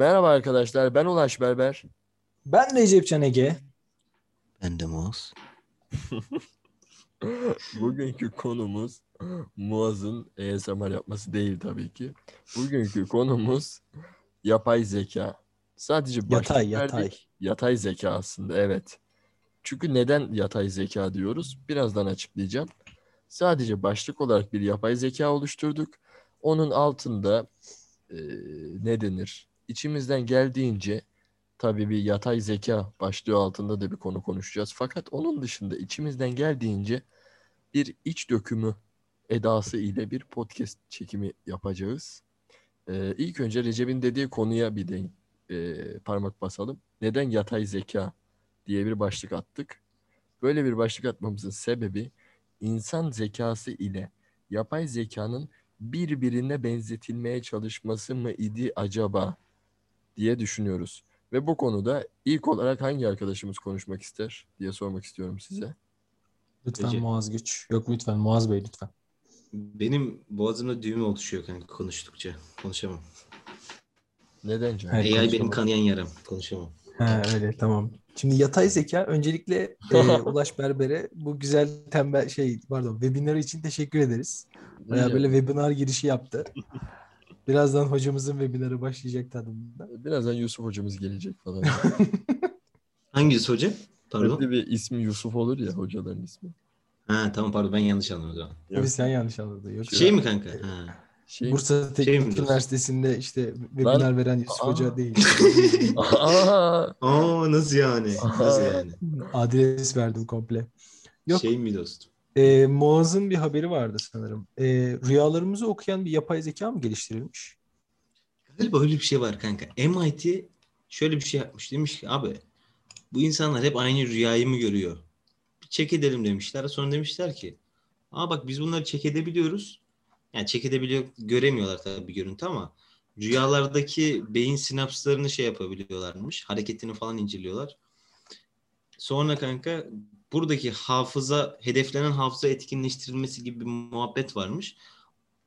Merhaba arkadaşlar, ben Ulaş Berber. Ben Recep Can Ege. Ben de Muaz. Bugünkü konumuz Muaz'ın ASMR yapması değil tabii ki. Bugünkü konumuz yapay zeka. Sadece Yatay, verdik. yatay. Yatay zeka aslında, evet. Çünkü neden yatay zeka diyoruz? Birazdan açıklayacağım. Sadece başlık olarak bir yapay zeka oluşturduk. Onun altında e, ne denir? İçimizden geldiğince tabii bir yatay zeka başlığı altında da bir konu konuşacağız. Fakat onun dışında içimizden geldiğince bir iç dökümü edası ile bir podcast çekimi yapacağız. Ee, ilk önce Recep'in dediği konuya bir de e, parmak basalım. Neden yatay zeka diye bir başlık attık? Böyle bir başlık atmamızın sebebi insan zekası ile yapay zekanın birbirine benzetilmeye çalışması mı idi acaba diye düşünüyoruz. Ve bu konuda ilk olarak hangi arkadaşımız konuşmak ister diye sormak istiyorum size. Lütfen Recep. Muaz Güç. Yok lütfen Muaz Bey lütfen. Benim boğazımda düğüm oluşuyor kanka konuştukça. Konuşamam. Neden Can? Evet. AI benim kanayan yaram. Konuşamam. Ha, öyle tamam. Şimdi yapay zeka öncelikle e, Ulaş Berber'e bu güzel tembel şey pardon webinarı için teşekkür ederiz. Bayağı böyle webinar girişi yaptı. Birazdan hocamızın webinarı başlayacak tadında. Birazdan Yusuf hocamız gelecek falan. Hangisi hocam? Pardon. Öyle bir ismi Yusuf olur ya hocaların ismi. Ha tamam pardon ben yanlış anladım o zaman. Yok. Tabii sen yanlış anladın. Yok. Şey mi kanka? Ha. Şey, Bursa Teknik Şey? Üniversitesi'nde işte webinar veren Yusuf Aa. Hoca değil. Aa, Aa nasıl yani? Nasıl yani? Adres verdim komple. Yok. Şey mi dostum? E, Muaz'ın bir haberi vardı sanırım. E, rüyalarımızı okuyan bir yapay zeka mı geliştirilmiş? Galiba öyle bir şey var kanka. MIT şöyle bir şey yapmış. Demiş ki abi bu insanlar hep aynı rüyayı mı görüyor? Bir check edelim demişler. Sonra demişler ki aa bak biz bunları check edebiliyoruz. Yani check edebiliyor göremiyorlar tabii bir görüntü ama rüyalardaki beyin sinapslarını şey yapabiliyorlarmış. Hareketini falan inceliyorlar. Sonra kanka buradaki hafıza hedeflenen hafıza etkinleştirilmesi gibi bir muhabbet varmış.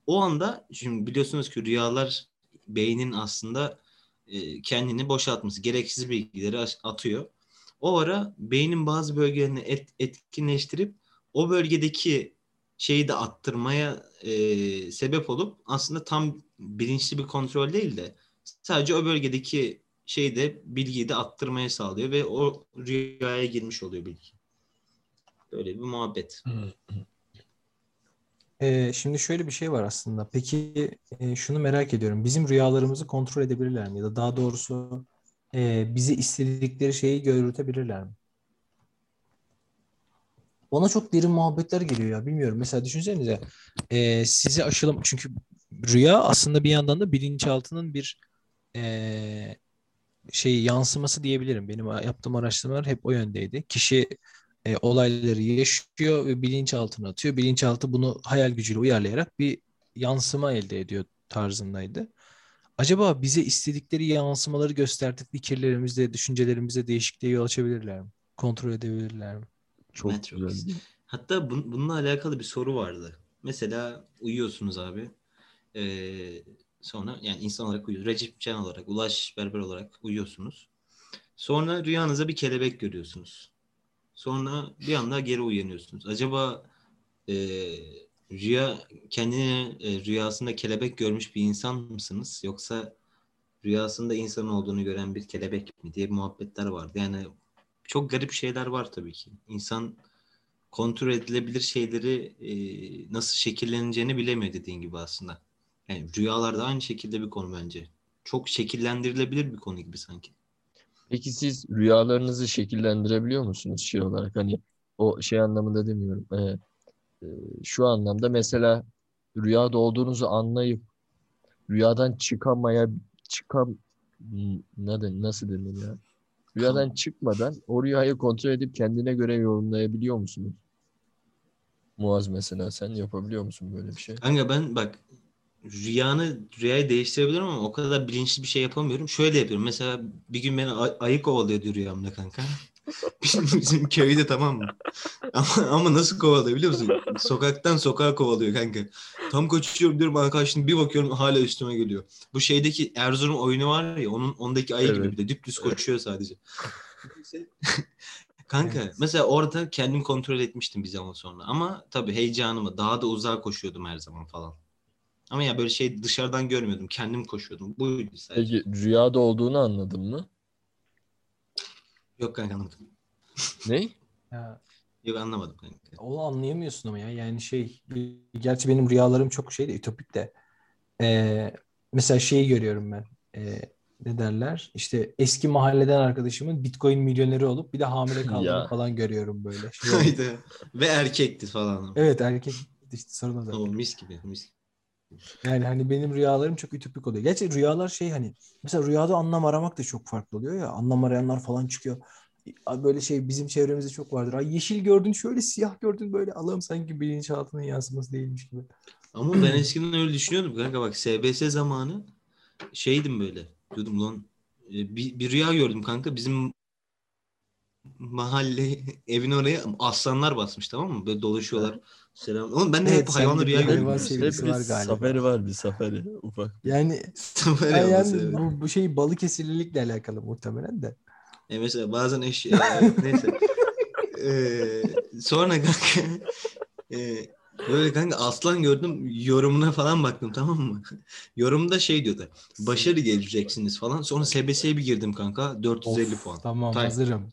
O anda şimdi biliyorsunuz ki rüyalar beynin aslında e, kendini boşaltması, gereksiz bilgileri atıyor. O ara beynin bazı bölgelerini et, etkinleştirip o bölgedeki şeyi de attırmaya e, sebep olup aslında tam bilinçli bir kontrol değil de sadece o bölgedeki şeyi de bilgiyi de attırmaya sağlıyor ve o rüyaya girmiş oluyor bilgi. Böyle bir muhabbet. E, şimdi şöyle bir şey var aslında. Peki e, şunu merak ediyorum. Bizim rüyalarımızı kontrol edebilirler mi? Ya da daha doğrusu e, bize istedikleri şeyi görütebilirler mi? Bana çok derin muhabbetler geliyor ya. Bilmiyorum. Mesela düşünsenize e, sizi aşılam çünkü rüya aslında bir yandan da bilinçaltının bir e, şey yansıması diyebilirim. Benim yaptığım araştırmalar hep o yöndeydi. Kişi e, olayları yaşıyor ve bilinçaltına atıyor. Bilinçaltı bunu hayal gücüyle uyarlayarak bir yansıma elde ediyor tarzındaydı. Acaba bize istedikleri yansımaları gösterdik fikirlerimizde, düşüncelerimizde değişikliğe yol açabilirler mi? Kontrol edebilirler mi? çok Matrix. güzel. Hatta bun- bununla alakalı bir soru vardı. Mesela uyuyorsunuz abi. Ee, sonra yani insan olarak uyuyor. Recep Can olarak, Ulaş Berber olarak uyuyorsunuz. Sonra rüyanıza bir kelebek görüyorsunuz. Sonra bir anda geri uyanıyorsunuz. Acaba e, rüya kendini e, rüyasında kelebek görmüş bir insan mısınız? Yoksa rüyasında insan olduğunu gören bir kelebek mi diye muhabbetler vardı. Yani çok garip şeyler var tabii ki. İnsan kontrol edilebilir şeyleri e, nasıl şekilleneceğini bilemiyor dediğin gibi aslında. Yani rüyalarda aynı şekilde bir konu bence. Çok şekillendirilebilir bir konu gibi sanki. Peki siz rüyalarınızı şekillendirebiliyor musunuz şey olarak? Hani o şey anlamında demiyorum. Ee, e, şu anlamda mesela rüyada olduğunuzu anlayıp rüyadan çıkamaya çıkam ne de, nasıl denir ya? Rüyadan çıkmadan o rüyayı kontrol edip kendine göre yorumlayabiliyor musunuz? Muaz mesela sen yapabiliyor musun böyle bir şey? Kanka ben bak rüyanı rüyayı değiştirebilirim ama o kadar bilinçli bir şey yapamıyorum. Şöyle yapıyorum. Mesela bir gün beni ay- ayı kovalıyordu rüyamda kanka. Bizim, köyde tamam mı? Ama, ama nasıl kovalıyor biliyor musun? Sokaktan sokağa kovalıyor kanka. Tam kaçıyorum diyorum kaçtım bir bakıyorum hala üstüme geliyor. Bu şeydeki Erzurum oyunu var ya onun ondaki ayı gibi Evet. bir de dümdüz koşuyor sadece. Kanka Evet. mesela orada kendim kontrol etmiştim bir zaman sonra. Ama tabii heyecanımı daha da uzağa koşuyordum her zaman falan. Ama ya böyle şey dışarıdan görmüyordum. Kendim koşuyordum. Buydu sadece. Peki rüyada olduğunu anladın mı? Yok kanka anlamadım. Ne? Ya, Yok anlamadım kanka. onu anlayamıyorsun ama ya. Yani şey gerçi benim rüyalarım çok şey de ütopik de. Ee, mesela şeyi görüyorum ben. Ee, ne derler? İşte eski mahalleden arkadaşımın Bitcoin milyoneri olup bir de hamile kaldığını Ya. falan görüyorum böyle. Şey, Haydi. Ve erkekti falan. evet erkek işte sorun o da. Tamam mis gibi mis gibi. Yani hani benim rüyalarım çok ütopik oluyor. Gerçi rüyalar şey hani mesela rüyada anlam aramak da çok farklı oluyor ya. Anlam arayanlar falan çıkıyor. Böyle şey bizim çevremizde çok vardır. Ay yeşil gördün şöyle siyah gördün böyle Allah'ım sanki bilinçaltının yansıması değilmiş gibi. Ama ben eskiden öyle düşünüyordum kanka bak SBS zamanı şeydim böyle. Diyordum lan e, bir, bir rüya gördüm kanka bizim mahalle evin oraya aslanlar basmış tamam mı? Böyle dolaşıyorlar. Selam. Oğlum ben de Evet, hep hayvanlı rüya bir hayvan görüyorum. sevgisi Hep bir var galiba. safari var bir safari ufak. Yani, Böyle yani evet. bu, bu şey Balıkesirlilikle alakalı muhtemelen de. E mesela bazen eş e, neyse. E, sonra kanka e, böyle kanka aslan gördüm yorumuna falan baktım tamam mı? Yorumda şey diyordu. Başarı geleceksiniz falan. Sonra SBS'ye bir girdim kanka. 450 Of, puan. Tamam Tay. hazırım.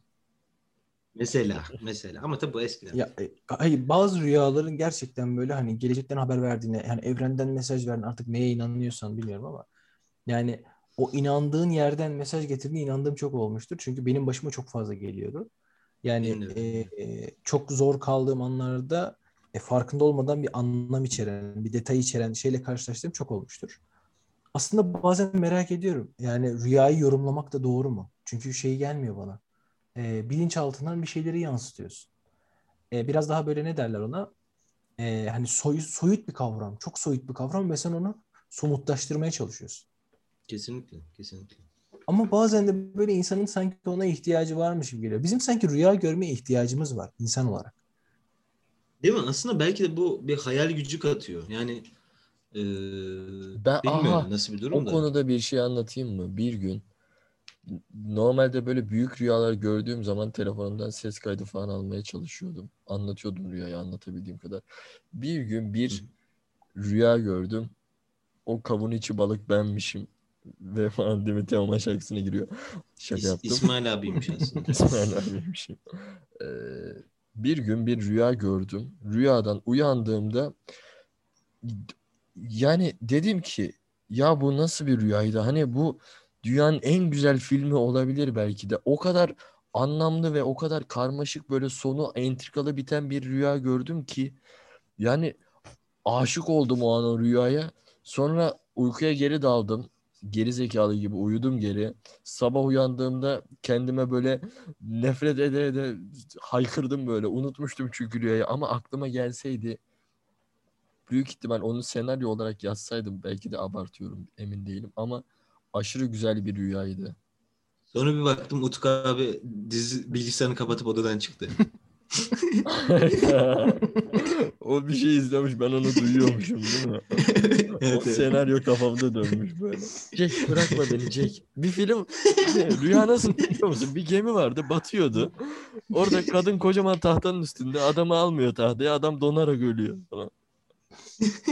Mesela mesela ama tabii bu eskiden. Ya e, hayır, bazı rüyaların gerçekten böyle hani gelecekten haber verdiğine yani evrenden mesaj verdiğine artık neye inanıyorsan bilmiyorum ama yani o inandığın yerden mesaj getirdiğine inandığım çok olmuştur. Çünkü benim başıma çok fazla geliyordu. Yani e, e, çok zor kaldığım anlarda e, farkında olmadan bir anlam içeren, bir detay içeren şeyle karşılaştığım çok olmuştur. Aslında bazen merak ediyorum. Yani rüyayı yorumlamak da doğru mu? Çünkü şey gelmiyor bana. E, bilinçaltından bir şeyleri yansıtıyorsun. E, biraz daha böyle ne derler ona? E, hani soy, soyut bir kavram. Çok soyut bir kavram ve sen onu somutlaştırmaya çalışıyorsun. Kesinlikle, kesinlikle. Ama bazen de böyle insanın sanki ona ihtiyacı varmış gibi geliyor. Bizim sanki rüya görmeye ihtiyacımız var insan olarak. Değil mi? Aslında belki de bu bir hayal gücü katıyor. Yani e, Ben- bilmiyorum aha, nasıl bir O durum da. konuda bir şey anlatayım mı? Bir gün normalde böyle büyük rüyalar gördüğüm zaman telefonumdan ses kaydı falan almaya çalışıyordum. Anlatıyordum rüyayı anlatabildiğim kadar. Bir gün bir rüya gördüm. O kavun içi balık benmişim. Ve falan Demet Teoman şarkısına giriyor. Şaka İs- yaptım. İsmail abiymiş aslında. İsmail abiymişim. Ee, bir gün bir rüya gördüm. Rüyadan uyandığımda yani dedim ki ya bu nasıl bir rüyaydı? Hani bu dünyanın en güzel filmi olabilir belki de. O kadar anlamlı ve o kadar karmaşık böyle sonu entrikalı biten bir rüya gördüm ki yani aşık oldum o an o rüyaya. Sonra uykuya geri daldım. Geri zekalı gibi uyudum geri. Sabah uyandığımda kendime böyle nefret ede ede haykırdım böyle. Unutmuştum çünkü rüyayı ama aklıma gelseydi büyük ihtimal onu senaryo olarak yazsaydım belki de abartıyorum emin değilim ama aşırı güzel bir rüyaydı. Sonra bir baktım Utku abi dizi bilgisayarını kapatıp odadan çıktı. o bir şey izlemiş ben onu duyuyormuşum değil mi? evet, o evet. senaryo kafamda dönmüş böyle. Jack bırakma beni Jack. Bir film rüya nasıl biliyor musun? Bir gemi vardı batıyordu. Orada kadın kocaman tahtanın üstünde adamı almıyor tahtaya adam donarak ölüyor falan.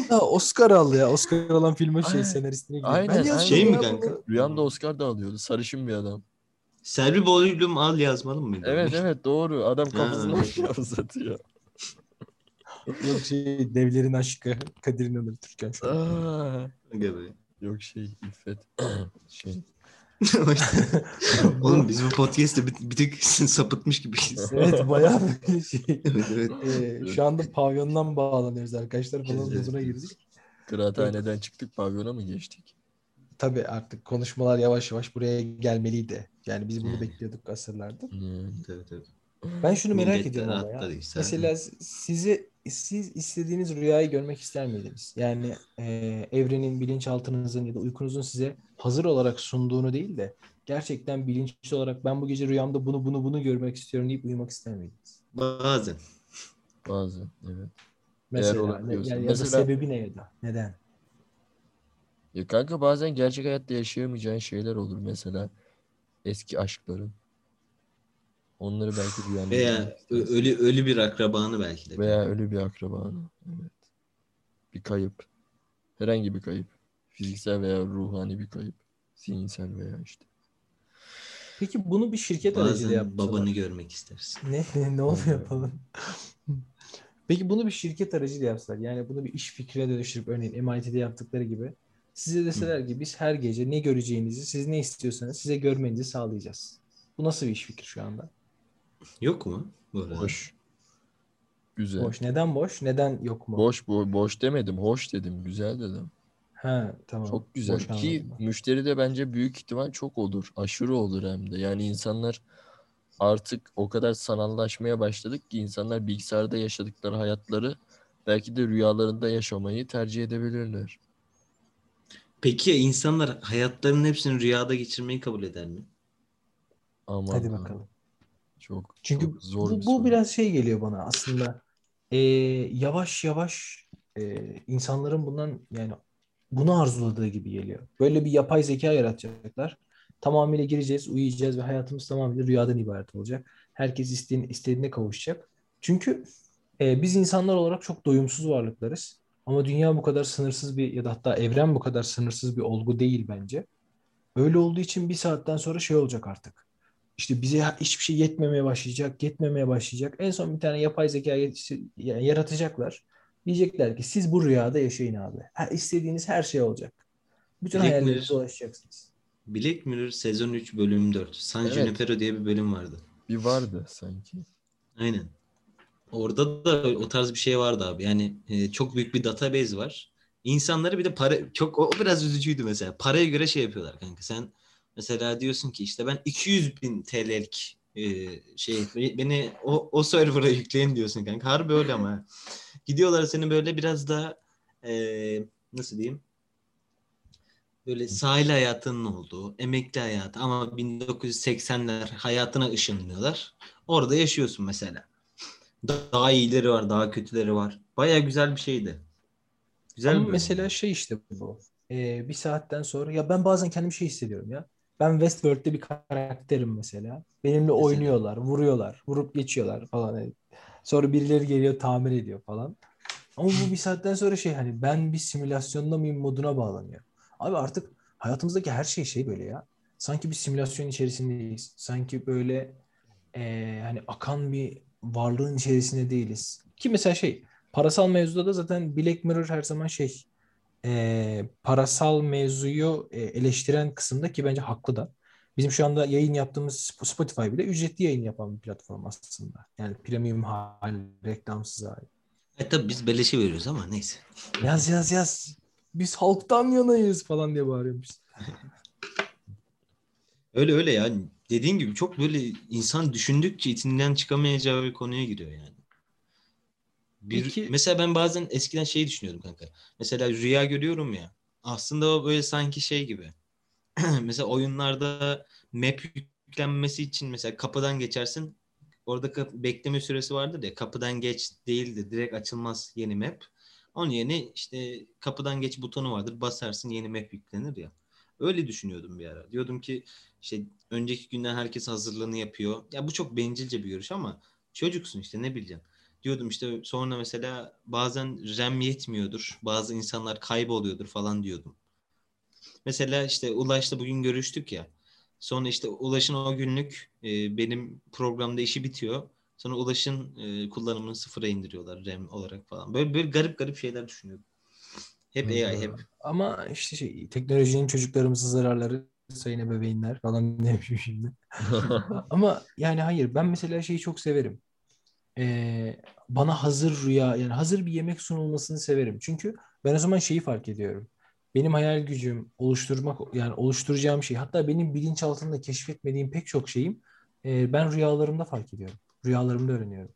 Ha, Oscar aldı ya. Oscar alan filme şey senaristine gidiyor. Aynen, Ben Şey mi kanka? bunu. Rüyamda Oscar da alıyordu. Sarışın bir adam. Selvi Boylum al yazmalı mıydı? Evet evet doğru. Adam kafasını uzatıyor. Yok şey devlerin aşkı Kadir İnanır Türkan şu an. Yok şey İffet. şey. Oğlum biz bu podcast'te bir, bir tık sapıtmış gibiyiz. evet bayağı bir şey. evet evet. Ee, şu anda pavyondan bağlanıyoruz arkadaşlar falan moduna girdik. Kıraathaneden çıktık pavyona mı geçtik? Tabii artık konuşmalar yavaş yavaş buraya gelmeliydi. Yani biz bunu Yani. bekliyorduk asırlardır. Hmm. evet, evet. Ben şunu merak ediyorum ama ya. Mesela sizi siz istediğiniz rüyayı görmek ister miydiniz? Yani e, evrenin bilinçaltınızın ya da uykunuzun size hazır olarak sunduğunu değil de gerçekten bilinçli olarak ben bu gece rüyamda bunu bunu bunu görmek istiyorum deyip uyumak ister miydiniz? Bazen. Bazen evet. Mesela olabiliyorsa. yani ya da Mesela- sebebi ne ya da neden? Ya kanka bazen gerçek hayatta yaşayamayacağın şeyler olur mesela eski aşkların. Onları belki rüyanda Veya ölü ölü bir akrabanı belki de. Veya ölü bir akrabanı. Evet. Bir kayıp. Herhangi bir kayıp. Fiziksel veya ruhani bir kayıp. Zihinsel veya işte. Peki bunu bir şirket aracıyla Bazen yapsalar. babanı görmek istersin. Ne ne, Evet. falan. Peki bunu bir şirket aracıyla yapsalar. Yani bunu bir iş fikrine dönüştürüp örneğin MIT'de yaptıkları gibi size deseler ki biz her gece ne göreceğinizi siz ne istiyorsanız size görmenizi sağlayacağız. Bu nasıl bir iş fikri şu anda? Yok mu? Bu arada? Hoş. Güzel. Boş. Neden boş? Neden yok mu? Boş bu boş demedim. Hoş dedim. Güzel dedim. Ha tamam. Çok güzel Boş ki anladım. müşteri de bence büyük ihtimal çok olur. Aşırı olur hem de. Yani insanlar artık o kadar sanallaşmaya başladık ki insanlar bilgisayarda yaşadıkları hayatları belki de rüyalarında yaşamayı tercih edebilirler. Peki ya insanlar hayatlarının hepsini rüyada geçirmeyi kabul eder mi? Aman Hadi bakalım. Çok, Çünkü çok zor bu, bir bu biraz şey geliyor bana aslında. Ee, yavaş yavaş e, insanların bundan yani bunu arzuladığı gibi geliyor. Böyle bir yapay zeka yaratacaklar. Tamamıyla gireceğiz, uyuyacağız ve hayatımız tamamıyla rüyadan ibaret olacak. Herkes isteğine, istediğine kavuşacak. Çünkü e, biz insanlar olarak çok doyumsuz varlıklarız. Ama dünya bu kadar sınırsız bir ya da hatta evren bu kadar sınırsız bir olgu değil bence. Öyle olduğu için bir saatten sonra şey olacak artık. İşte bize hiçbir şey yetmemeye başlayacak, yetmemeye başlayacak. En son bir tane yapay zeka yaratacaklar. Diyecekler ki siz bu rüyada yaşayın abi. Ha, istediğiniz her şey olacak. Bütün Black hayallerinize Mirror- ulaşacaksınız. Black Mirror sezon 3 bölüm 4. San Evet. Junipero diye bir bölüm vardı. Bir vardı sanki. Aynen. Orada da o tarz bir şey vardı abi. Yani e, çok büyük bir database var. İnsanları bir de para çok o, o biraz üzücüydü mesela. Paraya göre şey yapıyorlar kanka. Sen mesela diyorsun ki işte ben 200 bin TL'lik e, şey beni o, o server'a yükleyin diyorsun kanka. Harbi öyle ama. Gidiyorlar seni böyle biraz daha e, nasıl diyeyim? Böyle sahil hayatının olduğu, emekli hayatı ama 1980'ler hayatına ışınlıyorlar. Orada yaşıyorsun mesela. Daha iyileri var, daha kötüleri var. Baya güzel bir şeydi. Güzel Ama bir mesela şey işte bu. Ee, bir saatten sonra ya ben bazen kendim şey hissediyorum ya. Ben Westworld'de bir karakterim mesela. Benimle oynuyorlar, vuruyorlar, vurup geçiyorlar falan. Yani Sonra birileri geliyor tamir ediyor falan. Ama bu bir saatten sonra şey hani ben bir simülasyonda mıyım moduna bağlanıyor. Abi artık hayatımızdaki her şey şey böyle ya. Sanki bir simülasyon içerisindeyiz. Sanki böyle eee, hani akan bir varlığın içerisinde değiliz. Ki mesela şey parasal mevzuda da zaten Black Mirror her zaman şey eee, parasal mevzuyu e, eleştiren kısımda ki bence haklı da. Bizim şu anda yayın yaptığımız Sp- Spotify bile ücretli yayın yapan bir platform aslında. Yani premium hali, reklamsız hali. E tabii biz beleşe veriyoruz ama neyse. Yaz yaz yaz. Biz halktan yanayız falan diye bağırıyormuş. Öyle öyle ya. Dediğin gibi çok böyle insan düşündükçe içinden çıkamayacağı bir konuya giriyor yani. Bir, Peki- Mesela ben bazen eskiden şey düşünüyordum kanka. Mesela rüya görüyorum ya. Aslında o böyle sanki şey gibi. mesela oyunlarda map yüklenmesi için mesela kapıdan geçersin. Orada kap- bekleme süresi vardır ya. Kapıdan geç değildir. Direkt açılmaz yeni map. Onun yerine işte kapıdan geç butonu vardır. Basarsın yeni map yüklenir ya. Öyle düşünüyordum bir ara. Diyordum ki işte önceki günden herkes hazırlığını yapıyor. Ya bu çok bencilce bir görüş ama çocuksun işte ne bileceksin. Diyordum işte sonra mesela bazen RAM yetmiyordur. Bazı insanlar kayboluyordur falan diyordum. Mesela işte Ulaş'la bugün görüştük ya. Sonra işte Ulaş'ın o günlük e, benim programda işi bitiyor. Sonra Ulaş'ın e, kullanımını sıfıra indiriyorlar RAM olarak falan. Böyle böyle garip garip şeyler düşünüyordum. Hep AI hep. Ama işte şey teknolojinin çocuklarımıza zararları sayın ebeveynler falan demişim şimdi. Ama yani hayır ben mesela şeyi çok severim. Ee, bana hazır rüya yani hazır bir yemek sunulmasını severim. Çünkü ben o zaman şeyi fark ediyorum. Benim hayal gücüm oluşturmak yani oluşturacağım şey hatta benim bilinçaltında keşfetmediğim pek çok şeyim e, ben rüyalarımda fark ediyorum. Rüyalarımda öğreniyorum.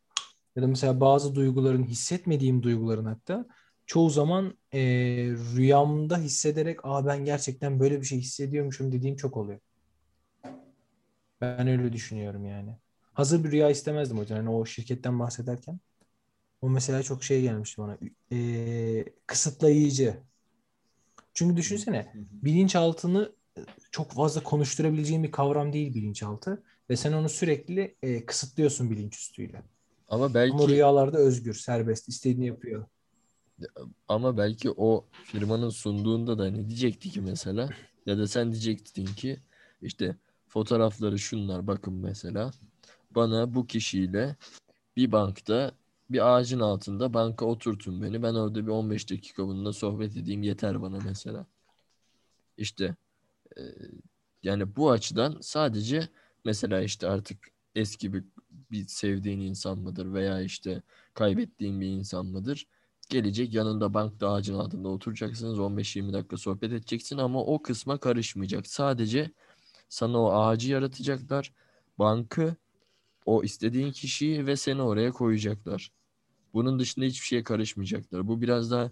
ya da mesela bazı duyguların hissetmediğim duyguların hatta çoğu zaman e, rüyamda hissederek aa ben gerçekten böyle bir şey hissediyormuşum dediğim çok oluyor. Ben öyle düşünüyorum yani. Hazır bir rüya istemezdim hocam. Yani o şirketten bahsederken. O mesela çok şey gelmişti bana. E, kısıtlayıcı. Çünkü düşünsene bilinçaltını e, çok fazla konuşturabileceğin bir kavram değil bilinçaltı. Ve sen onu sürekli e, kısıtlıyorsun bilinç üstüyle. Ama belki Ama rüyalarda özgür, serbest, istediğini yapıyor. ama belki o firmanın sunduğunda da ne diyecekti ki mesela ya da sen diyecektin ki işte fotoğrafları şunlar bakın mesela bana bu kişiyle bir bankta bir ağacın altında banka oturtun beni ben orada bir 15 dakika bununla sohbet edeyim yeter bana mesela. İşte e, yani bu açıdan sadece mesela işte artık eski bir, bir sevdiğin insan mıdır veya işte kaybettiğin bir insan mıdır? Gelecek yanında bankta ağacın altında oturacaksınız 15-20 dakika sohbet edeceksin ama o kısma karışmayacak. Sadece sana o ağacı yaratacaklar. Bankı, o istediğin kişiyi ve seni oraya koyacaklar. Bunun dışında hiçbir şeye karışmayacaklar. Bu biraz daha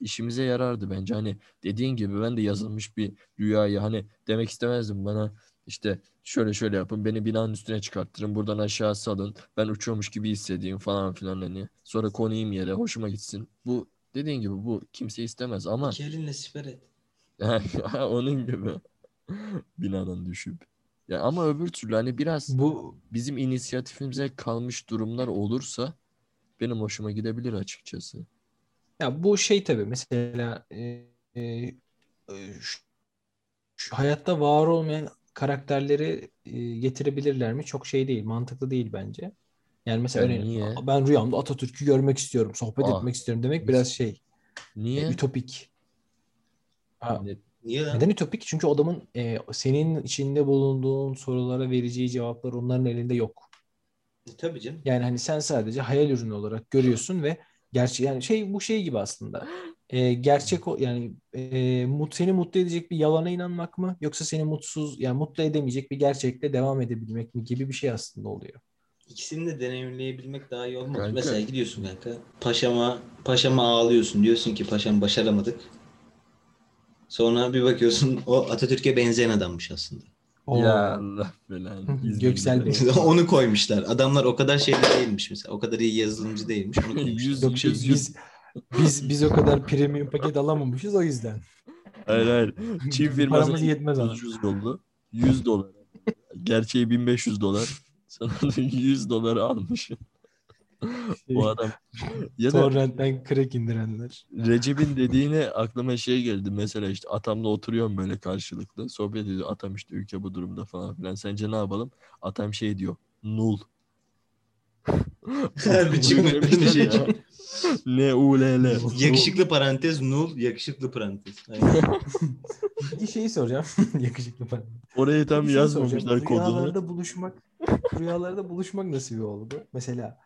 işimize yarardı bence. Hani dediğin gibi ben de yazılmış bir rüyayı hani demek istemezdim bana işte şöyle şöyle yapın beni binanın üstüne çıkarttırın buradan aşağı salın ben uçuyormuş gibi hissedeyim falan filan hani sonra konayım yere hoşuma gitsin. Bu dediğin gibi bu kimse istemez ama İki elinle siper et. onun gibi binadan düşüp. Ya ama öbür türlü hani biraz Bu bizim inisiyatifimize kalmış durumlar olursa benim hoşuma gidebilir açıkçası. ya bu şey tabii mesela e, e, şu, şu hayatta var olmayan karakterleri e, getirebilirler mi? Çok şey değil, mantıklı değil bence. Yani mesela Yani örneğin niye? ben rüyamda Atatürk'ü görmek istiyorum, sohbet Ah. etmek istiyorum demek biraz şey, Niye? e, ütopik. Ha, Ne- Niye lan? Neden ütopik? Çünkü adamın e, senin içinde bulunduğun sorulara vereceği cevaplar onların elinde yok. E, Tabii canım. Yani hani sen sadece hayal ürünü olarak görüyorsun ve gerçek yani şey bu şey gibi aslında. E, gerçek o yani e, mut, seni mutlu edecek bir yalana inanmak mı yoksa seni mutsuz yani mutlu edemeyecek bir gerçekle devam edebilmek mi gibi bir şey aslında oluyor. İkisini de deneyimleyebilmek daha iyi olmaz. Kanka. Mesela gidiyorsun kanka. Paşama, paşama ağlıyorsun. Diyorsun ki paşam başaramadık. Sonra bir bakıyorsun o Atatürk'e benzeyen adammış aslında. Oo. Ya Allah belanı. Göksel Bey. Onu koymuşlar. Adamlar o kadar şeyli değilmiş mesela. O kadar iyi yazılımcı değilmiş. Onu koymuşlar. Yüz, Yok şey, yüz, yüz. biz biz biz o kadar premium paket alamamışız o yüzden. Hayır hayır. Çin firması Paramız yetmez ona. ucuz yollu. 100 dolar. Gerçeği 1500 dolar. Sana da 100 dolar almışsın. O adam. Ya da Torrent'ten crack indirenler. Recep'in dediğine aklıma şey geldi. Mesela işte atamla oturuyorum böyle karşılıklı. Sohbet ediyor. Atam işte ülke bu durumda falan filan. Sence ne yapalım? Atam şey diyor. Nul. Değil mi şey? Ya. Ne u l l. Yakışıklı parantez nul, yakışıklı parantez. Bir şeyi soracağım. Yakışıklı falan. Oraya tam Bir şey yazmamışlar soracağım. kodunu. Rüyalarda buluşmak, rüyalarda buluşmak nasıl bir oldu? Mesela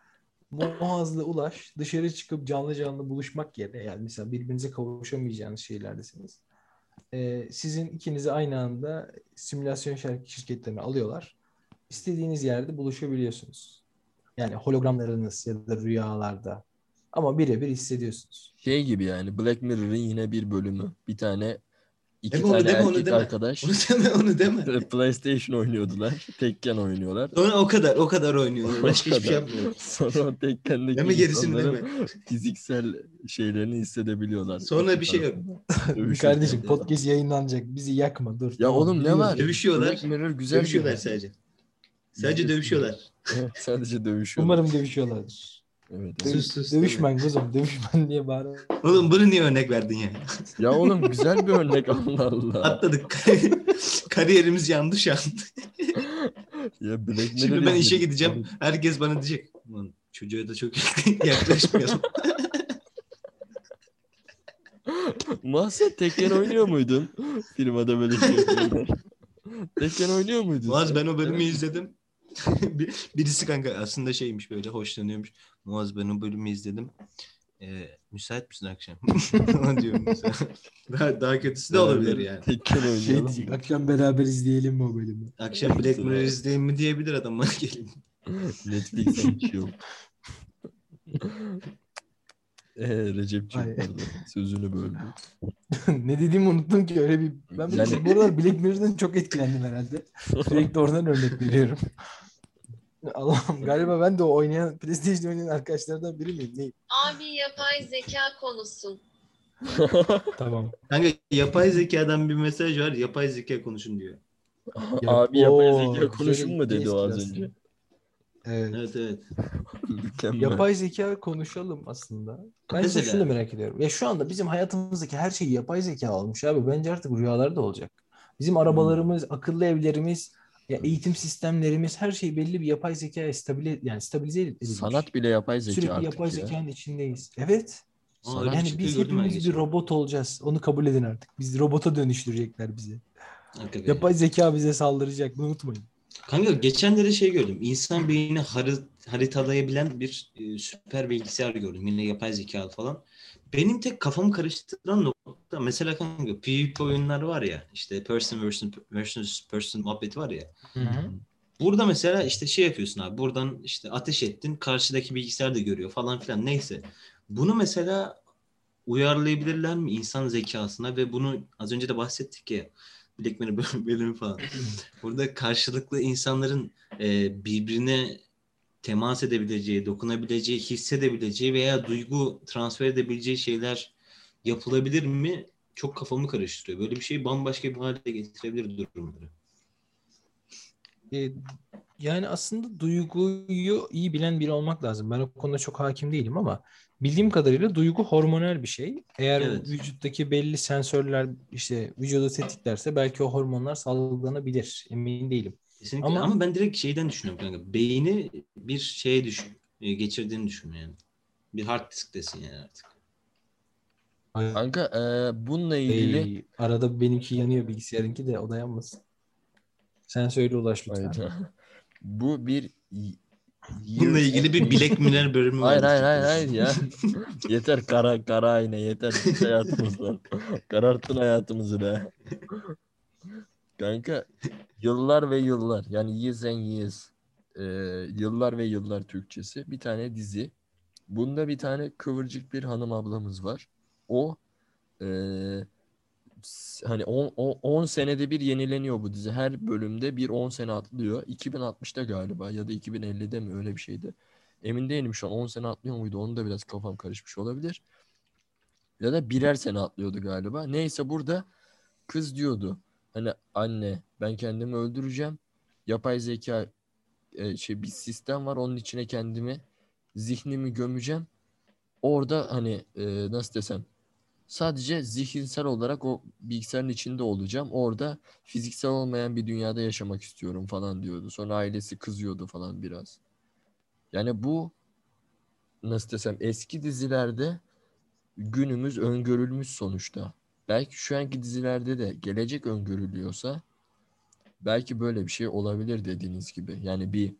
Muaz'la Ulaş dışarı çıkıp canlı canlı buluşmak yerine yani mesela birbirinize kavuşamayacağınız şeylerdesiniz. Ee, sizin ikinizi aynı anda simülasyon şir- şirketlerine alıyorlar. İstediğiniz yerde buluşabiliyorsunuz. Yani hologramlarınız ya da rüyalarda. Ama birebir hissediyorsunuz. Şey gibi yani Black Mirror'ın yine bir bölümü. Bir tane iki Deme onu, tane deme onu, erkek deme. arkadaş Onu deme onu deme. PlayStation oynuyordular. Tekken oynuyorlar. Sonra o kadar o kadar oynuyorlar. Başka hiçbir şey kadar. yapmıyor. Sonra o Tekken'deki Deme gerisini insanların fiziksel şeylerini hissedebiliyorlar. Sonra bir şey yok. Kardeşim podcast yayınlanacak. Bizi yakma dur. Ya Tamam, oğlum ne var? Dövüşüyorlar. Black Mirror güzel Dövüşüyorlar sadece. Sadece dövüşüyorlar. Evet, sadece dövüşüyorlar. Umarım dövüşüyorlardır. Evet. Sus, sus, dövüşmen kuzum dövüşmen diye bağırıyor. Oğlum bunu niye örnek verdin ya? Ya oğlum güzel bir örnek Allah Allah. Atladık. Kariyerimiz yandı şu an. Ya Şimdi ben işe gideceğim. Herkes bana diyecek. Ulan çocuğa da çok yaklaşmayalım. Muhasset Tekken oynuyor muydun? Firmada böyle şey yapıyorlar. Tekken oynuyor muydun? Sen? ben o bölümü izledim. Bir- Birisi kanka aslında şeymiş böyle hoşlanıyormuş. Muaz ben o bölümü izledim. Ee, müsait misin akşam? Diyorum mesela. Daha, daha kötüsü de olabilir yani. Tekken Şey oynayalım. akşam beraber izleyelim mi o bölümü? Akşam Black Mirror izleyeyim mi diyebilir adam bana gelin. Netflix'ten chill. Ee, Recep'ciğim sözünü böldüm. ne dediğimi unuttum ki öyle bir ben Yani- yani... bu aralar Black Mirror'dan çok etkilendim herhalde. Sürekli oradan örnek veriyorum. Allah'ım galiba ben de o oynayan PlayStation oynayan arkadaşlardan biri miyim? Neyim? Abi yapay zeka konusu. Tamam. Kanka yapay zekadan bir mesaj var. Yapay zeka konuşun diyor. Abi yapay Oo, zeka konuşun mu dedi o az önce. Evet. Evet evet. Yapay zeka konuşalım aslında. Ben size şunu merak ediyorum. Ya şu anda bizim hayatımızdaki her şey yapay zeka olmuş abi. Bence artık rüyalarda olacak. Bizim arabalarımız, akıllı evlerimiz, ya eğitim sistemlerimiz her şey belli bir yapay zekaya stabile yani stabilize edilmiş. Sanat bile yapay zeka Sürekli artık yapay ya. zekanın içindeyiz. Evet. Sanat- Yani biz hepimiz bir robot olacağız. Onu kabul edin artık. Biz robota dönüştürecekler bizi. Hakikaten. Yapay zeka bize saldıracak. Bunu unutmayın. Kanka geçenlerde şey gördüm. İnsan beynini hari- haritalayabilen bir e, süper bilgisayar gördüm. Yine yapay zekalı falan. Benim tek kafamı karıştıran nokta mesela kanka PvP oyunlar var ya işte person versus, versus person muhabbeti var ya. Burada mesela işte şey yapıyorsun abi. Buradan işte ateş ettin. Karşıdaki bilgisayar da görüyor falan filan. Neyse. Bunu mesela uyarlayabilirler mi insan zekasına ve bunu az önce de bahsettik ya. Black Mirror bölüm- bölümü falan. Burada karşılıklı insanların e, birbirine temas edebileceği, dokunabileceği, hissedebileceği veya duygu transfer edebileceği şeyler yapılabilir mi? Çok kafamı karıştırıyor. Böyle bir şey bambaşka bir hale getirebilir durumları. E, yani aslında duyguyu iyi bilen biri olmak lazım. Ben o konuda çok hakim değilim ama bildiğim kadarıyla duygu hormonal bir şey. Eğer Evet. vücuttaki belli sensörler işte vücudu tetiklerse belki o hormonlar salgılanabilir. Emin değilim. Kesinlikle. Ama- Ama, ben direkt şeyden düşünüyorum kanka. Beyni bir şeye düşün, e, geçirdiğini düşün yani. Bir hard disktesin yani artık. Kanka e, bununla ilgili Ey, arada benimki yanıyor bilgisayarınki de o da yanmasın. Sen söyle Ulaş lütfen. Bu bir Bununla ilgili bir Black Mirror bölümü Hayır var. hayır hayır hayır ya. yeter kara kara ayna yeter git hayatımızdan. Kararttın hayatımızı be. Kanka yıllar ve yıllar yani years and years Ee, yıllar ve yıllar Türkçesi bir tane dizi. Bunda bir tane kıvırcık bir hanım ablamız var. O s- hani 10 senede bir yenileniyor bu dizi. Her bölümde bir 10 sene atlıyor. 2060'ta galiba ya da 2050'de mi öyle bir şeydi. Emin değilim şu an 10 sene atlıyor muydu? Onu da biraz kafam karışmış olabilir. Ya da birer sene atlıyordu galiba. Neyse burada kız diyordu. Hani anne ben kendimi öldüreceğim. Yapay zeka e, şey bir sistem var. Onun içine kendimi zihnimi gömeceğim. Orada hani e, nasıl desem sadece zihinsel olarak o bilgisayarın içinde olacağım. Orada fiziksel olmayan bir dünyada yaşamak istiyorum falan diyordu. Sonra ailesi kızıyordu falan biraz. Yani bu nasıl desem eski dizilerde günümüz öngörülmüş sonuçta. Belki şu anki dizilerde de gelecek öngörülüyorsa belki böyle bir şey olabilir dediğiniz gibi. Yani bir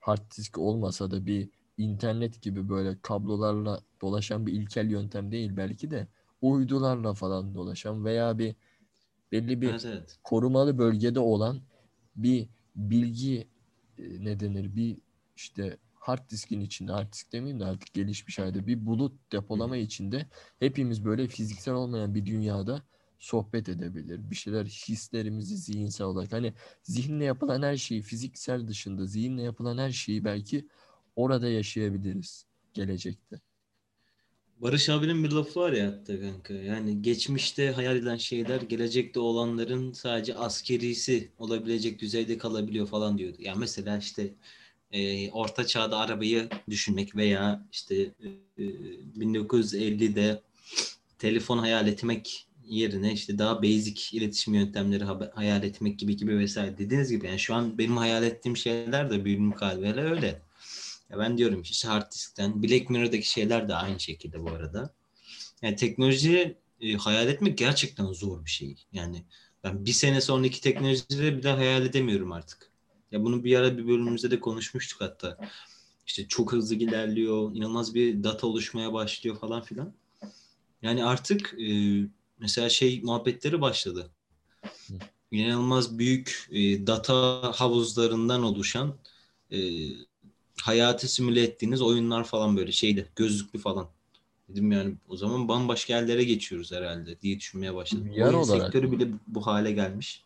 hard disk olmasa da bir internet gibi böyle kablolarla dolaşan bir ilkel yöntem değil belki de uydularla falan dolaşan veya bir belli bir Evet evet. korumalı bölgede olan bir bilgi e, ne denir bir işte hard diskin içinde hard disk demeyeyim de artık gelişmiş halde bir bulut depolama içinde hepimiz böyle fiziksel olmayan bir dünyada sohbet edebilir. Bir şeyler hislerimizi zihinsel olarak hani zihinle yapılan her şeyi fiziksel dışında zihinle yapılan her şeyi belki orada yaşayabiliriz gelecekte. Barış abinin bir lafı var ya hatta kanka. Yani geçmişte hayal edilen şeyler gelecekte olanların sadece askerisi olabilecek düzeyde kalabiliyor falan diyordu. Ya mesela işte e, orta çağda arabayı düşünmek veya işte e, 1950'de telefon hayal etmek yerine işte daha basic iletişim yöntemleri ha- hayal etmek gibi gibi vesaire dediğiniz gibi yani şu an benim hayal ettiğim şeyler de büyümün kalbiyle öyle. Ya ben diyorum işte hard diskten Black Mirror'daki şeyler de aynı şekilde bu arada. Yani teknoloji e, hayal etmek gerçekten zor bir şey. Yani ben bir sene sonraki teknolojileri bile hayal edemiyorum artık. Ya bunu bir ara bir bölümümüzde de konuşmuştuk hatta. İşte çok hızlı ilerliyor, inanılmaz bir data oluşmaya başlıyor falan filan. Yani artık e, mesela şey muhabbetleri başladı. İnanılmaz büyük e, data havuzlarından oluşan e, hayatı simüle ettiğiniz oyunlar falan böyle şeydi gözlüklü falan. Dedim yani o zaman bambaşka yerlere geçiyoruz herhalde diye düşünmeye başladım. VR Oyun olarak sektörü bile bu hale gelmiş.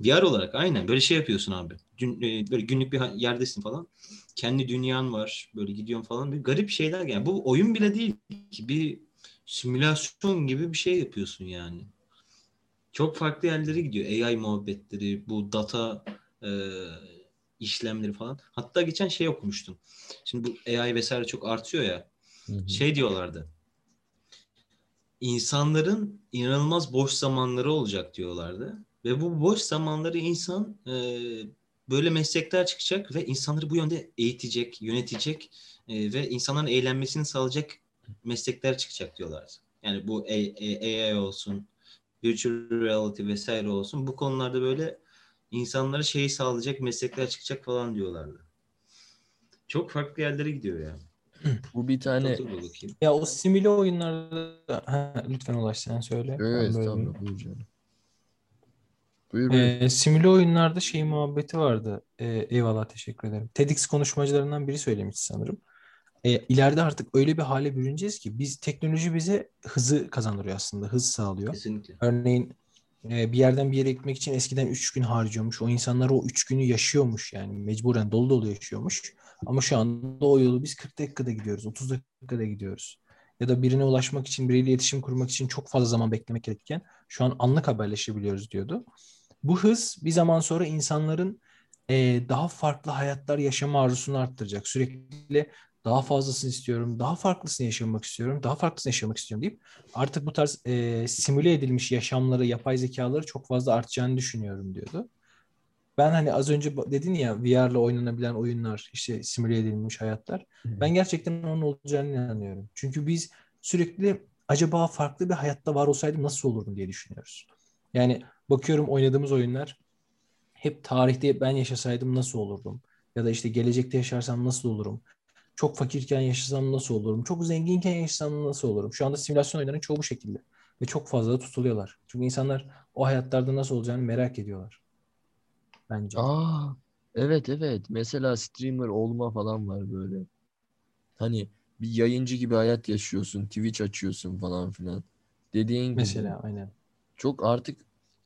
VR olarak aynen böyle şey yapıyorsun abi. Gün, e, böyle günlük bir yerdesin falan. Kendi dünyan var. Böyle gidiyorsun falan. Bir garip şeyler yani. Bu oyun bile değil ki. Bir simülasyon gibi bir şey yapıyorsun yani. Çok farklı yerlere gidiyor. AI muhabbetleri, bu data e, işlemleri falan. Hatta geçen şey okumuştum. Şimdi bu AI vesaire çok artıyor ya. Hı hı. Şey diyorlardı. İnsanların inanılmaz boş zamanları olacak diyorlardı. Ve bu boş zamanları insan e, böyle meslekler çıkacak ve insanları bu yönde eğitecek, yönetecek e, ve insanların eğlenmesini sağlayacak meslekler çıkacak diyorlardı. Yani bu AI olsun, virtual reality vesaire olsun bu konularda böyle insanlara şeyi sağlayacak meslekler çıkacak falan diyorlardı. Çok farklı yerlere gidiyor ya. Bu bir tane. Ya o simüle oyunlarda ha, lütfen Ulaş sen söyle. Evet, böyle Buyur buyur. Ee, simüle oyunlarda şey muhabbeti vardı. Ee, eyvallah teşekkür ederim. TEDx konuşmacılarından biri söylemiş sanırım. Ee, ileride artık öyle bir hale bürüneceğiz ki biz teknoloji bize hızı kazandırıyor aslında. Hız sağlıyor. Kesinlikle. Örneğin e, bir yerden bir yere gitmek için eskiden 3 gün harcıyormuş. O insanlar o 3 günü yaşıyormuş yani. Mecburen dolu dolu yaşıyormuş. Ama şu anda o yolu biz 40 dakikada gidiyoruz. 30 dakikada gidiyoruz. Ya da birine ulaşmak için, biriyle iletişim kurmak için çok fazla zaman beklemek gerekirken şu an anlık haberleşebiliyoruz diyordu. Bu hız bir zaman sonra insanların e, daha farklı hayatlar yaşama arzusunu arttıracak. Sürekli daha fazlasını istiyorum, daha farklısını yaşamak istiyorum, daha farklısını yaşamak istiyorum deyip artık bu tarz e, simüle edilmiş yaşamları, yapay zekaları çok fazla artacağını düşünüyorum diyordu. Ben hani az önce dedin ya VR'la oynanabilen oyunlar, işte simüle edilmiş hayatlar. Ben gerçekten onun olacağını inanıyorum. Çünkü biz sürekli acaba farklı bir hayatta var olsaydım nasıl olurdum diye düşünüyoruz. Yani bakıyorum oynadığımız oyunlar hep tarihte ben yaşasaydım nasıl olurdum? Ya da işte gelecekte yaşarsam nasıl olurum? Çok fakirken yaşasam nasıl olurum? Çok zenginken yaşasam nasıl olurum? Şu anda simülasyon oyunlarının çoğu bu şekilde. Ve çok fazla da tutuluyorlar. Çünkü insanlar o hayatlarda nasıl olacağını merak ediyorlar. Bence. Aa, evet evet. Mesela streamer olma falan var böyle. Hani bir yayıncı gibi hayat yaşıyorsun, Twitch açıyorsun falan filan. Dediğin gibi Mesela aynen. çok artık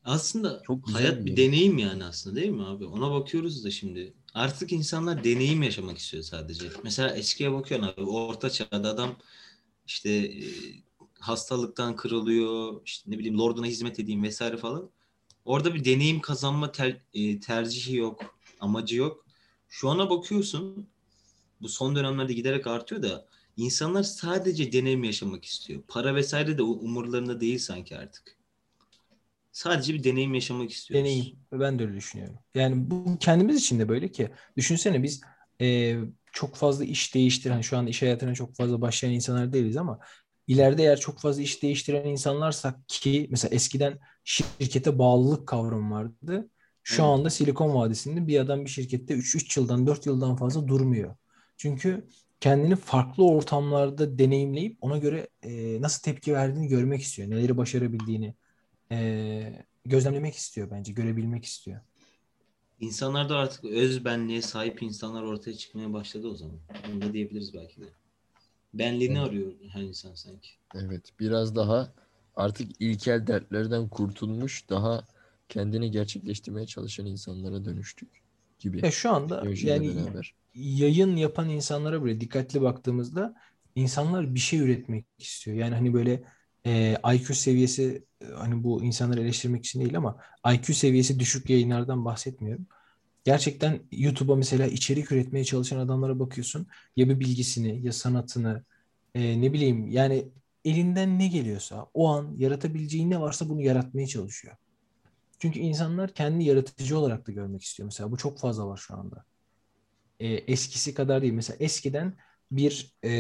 Aslında Çok hayat bir deneyim yani aslında değil mi abi? Ona bakıyoruz da şimdi. Artık insanlar deneyim yaşamak istiyor sadece. Mesela eskiye bakıyorsun abi. Orta çağda adam işte e, hastalıktan kırılıyor. işte ne bileyim lorduna hizmet edeyim vesaire falan. Orada bir deneyim kazanma ter- e, tercihi yok. Amacı yok. Şu ana bakıyorsun bu son dönemlerde giderek artıyor da insanlar sadece deneyim yaşamak istiyor. Para vesaire de umurlarında değil sanki artık. Sadece bir deneyim yaşamak istiyoruz. Deneyim. Ben de öyle düşünüyorum. Yani bu kendimiz için de böyle ki. Düşünsene biz e, çok fazla iş değiştiren, şu an iş hayatına çok fazla başlayan insanlar değiliz ama ileride eğer çok fazla iş değiştiren insanlarsak ki mesela eskiden şirkete bağlılık kavramı vardı. Şu Evet. anda Silikon Vadisi'nde bir adam bir şirkette 3 yıldan 4 yıldan fazla durmuyor. Çünkü kendini farklı ortamlarda deneyimleyip ona göre e, nasıl tepki verdiğini görmek istiyor. Neleri başarabildiğini e, gözlemlemek istiyor bence, görebilmek istiyor. İnsanlarda artık öz benliğe sahip insanlar ortaya çıkmaya başladı o zaman. Bunu da diyebiliriz belki de. Benliğini Evet. arıyor her insan sanki. evet biraz daha artık ilkel dertlerden kurtulmuş, daha kendini gerçekleştirmeye çalışan insanlara dönüştük gibi. Ya şu anda yani beraber. yayın yapan insanlara böyle dikkatli baktığımızda insanlar bir şey üretmek istiyor. Yani hani böyle e, IQ seviyesi hani bu insanları eleştirmek için değil ama IQ seviyesi düşük yayınlardan bahsetmiyorum. Gerçekten YouTube'a mesela içerik üretmeye çalışan adamlara bakıyorsun. Ya bir bilgisini ya sanatını e, ne bileyim yani elinden ne geliyorsa o an yaratabileceği ne varsa bunu yaratmaya çalışıyor. Çünkü insanlar kendi yaratıcı olarak da görmek istiyor. Mesela bu çok fazla var şu anda. E, eskisi kadar değil. Mesela eskiden bir e,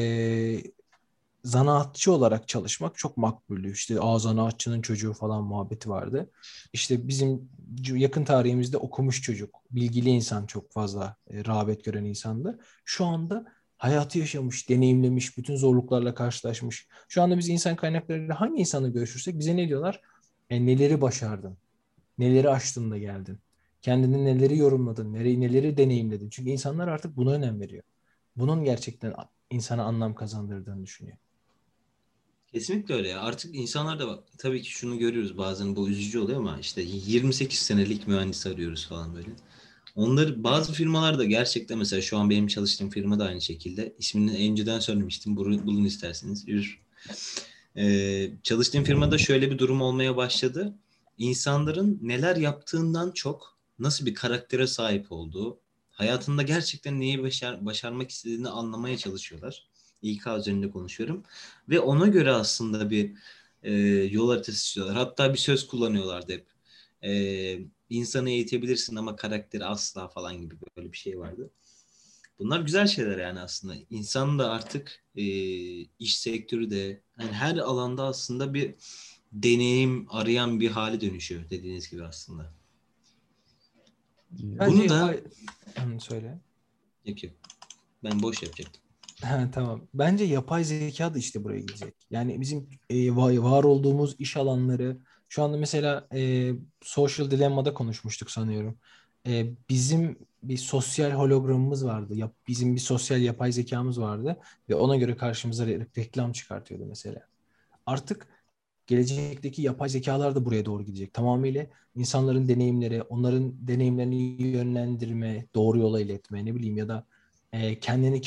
zanaatçı olarak çalışmak çok makbuldü. İşte aa zanaatçının çocuğu falan muhabbeti vardı. İşte bizim yakın tarihimizde okumuş çocuk, bilgili insan çok fazla e, rağbet gören insandı. Şu anda hayatı yaşamış, deneyimlemiş, bütün zorluklarla karşılaşmış. Şu anda biz insan kaynaklarıyla hangi insanla görüşürsek bize ne diyorlar? E, neleri başardın? Neleri aştın da geldin? Kendini neleri yorumladın, neleri, neleri deneyimledin. Çünkü insanlar artık buna önem veriyor. Bunun gerçekten insana anlam kazandırdığını düşünüyor. Kesinlikle öyle ya. Artık insanlar da bak, tabii ki şunu görüyoruz bazen bu üzücü oluyor ama işte 28 senelik mühendis arıyoruz falan böyle. Onları bazı firmalarda gerçekten mesela şu an benim çalıştığım firma da aynı şekilde. İsmini önceden söylemiştim. Bulun, isterseniz. Ür. Ee, çalıştığım firmada şöyle bir durum olmaya başladı. İnsanların neler yaptığından çok nasıl bir karaktere sahip olduğu, hayatında gerçekten neyi başar, başarmak istediğini anlamaya çalışıyorlar. İK üzerinde konuşuyorum. Ve ona göre aslında bir e, yol haritası istiyorlar. Hatta bir söz kullanıyorlardı hep. E, insanı eğitebilirsin ama karakteri asla falan gibi böyle bir şey vardı. Bunlar güzel şeyler yani aslında. İnsan da artık e, iş sektörü de yani her alanda aslında bir deneyim arayan bir hale dönüşüyor dediğiniz gibi aslında. Bence Bunu da söyle. yok yok. Ben boş yapacaktım. Ha, tamam. Bence yapay zeka da işte buraya gidecek. Yani bizim e, va- var olduğumuz iş alanları şu anda mesela e, Social Dilemma'da konuşmuştuk sanıyorum. E, bizim bir sosyal hologramımız vardı. Yap, bizim bir sosyal yapay zekamız vardı ve ona göre karşımıza re- reklam çıkartıyordu mesela. Artık gelecekteki yapay zekalar da buraya doğru gidecek. Tamamıyla insanların deneyimleri, onların deneyimlerini yönlendirme, doğru yola iletme, ne bileyim ya da e, kendini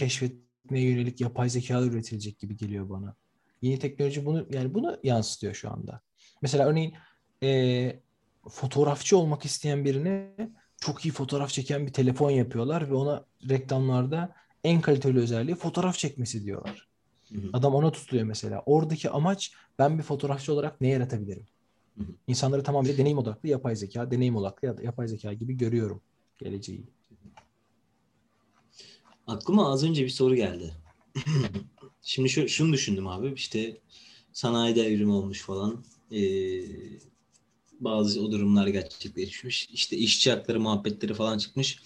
keşfetmeye yönelik yapay zekalar üretilecek gibi geliyor bana. Yeni teknoloji bunu yani bunu yansıtıyor şu anda. Mesela örneğin e, fotoğrafçı olmak isteyen birine çok iyi fotoğraf çeken bir telefon yapıyorlar ve ona reklamlarda en kaliteli özelliği fotoğraf çekmesi diyorlar. Hı hı. Adam ona tutuluyor mesela. Oradaki amaç ben bir fotoğrafçı olarak ne yaratabilirim? Hı hı. İnsanları tamamıyla deneyim odaklı yapay zeka, deneyim odaklı ya- yapay zeka gibi görüyorum geleceği. Aklıma az önce bir soru geldi. Şimdi şu, şunu düşündüm abi işte sanayi devrimi olmuş falan. Ee, bazı o durumlar gerçekleşmiş. İşte işçi hakları muhabbetleri falan çıkmış.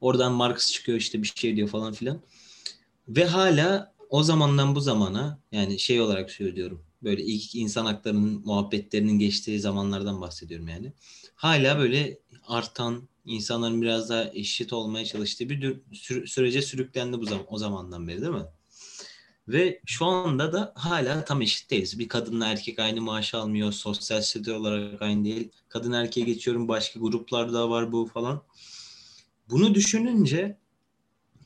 Oradan Marx çıkıyor işte bir şey diyor falan filan. Ve hala o zamandan bu zamana yani şey olarak söylüyorum. Böyle ilk insan haklarının muhabbetlerinin geçtiği zamanlardan bahsediyorum yani. Hala böyle artan insanların biraz daha eşit olmaya çalıştığı bir sürece sürüklendi bu zaman o zamandan beri değil mi? Ve şu anda da hala tam eşit değiliz. Bir kadınla erkek aynı maaş almıyor. Sosyal statü olarak aynı değil. Kadın erkeğe geçiyorum. Başka gruplarda var bu falan. Bunu düşününce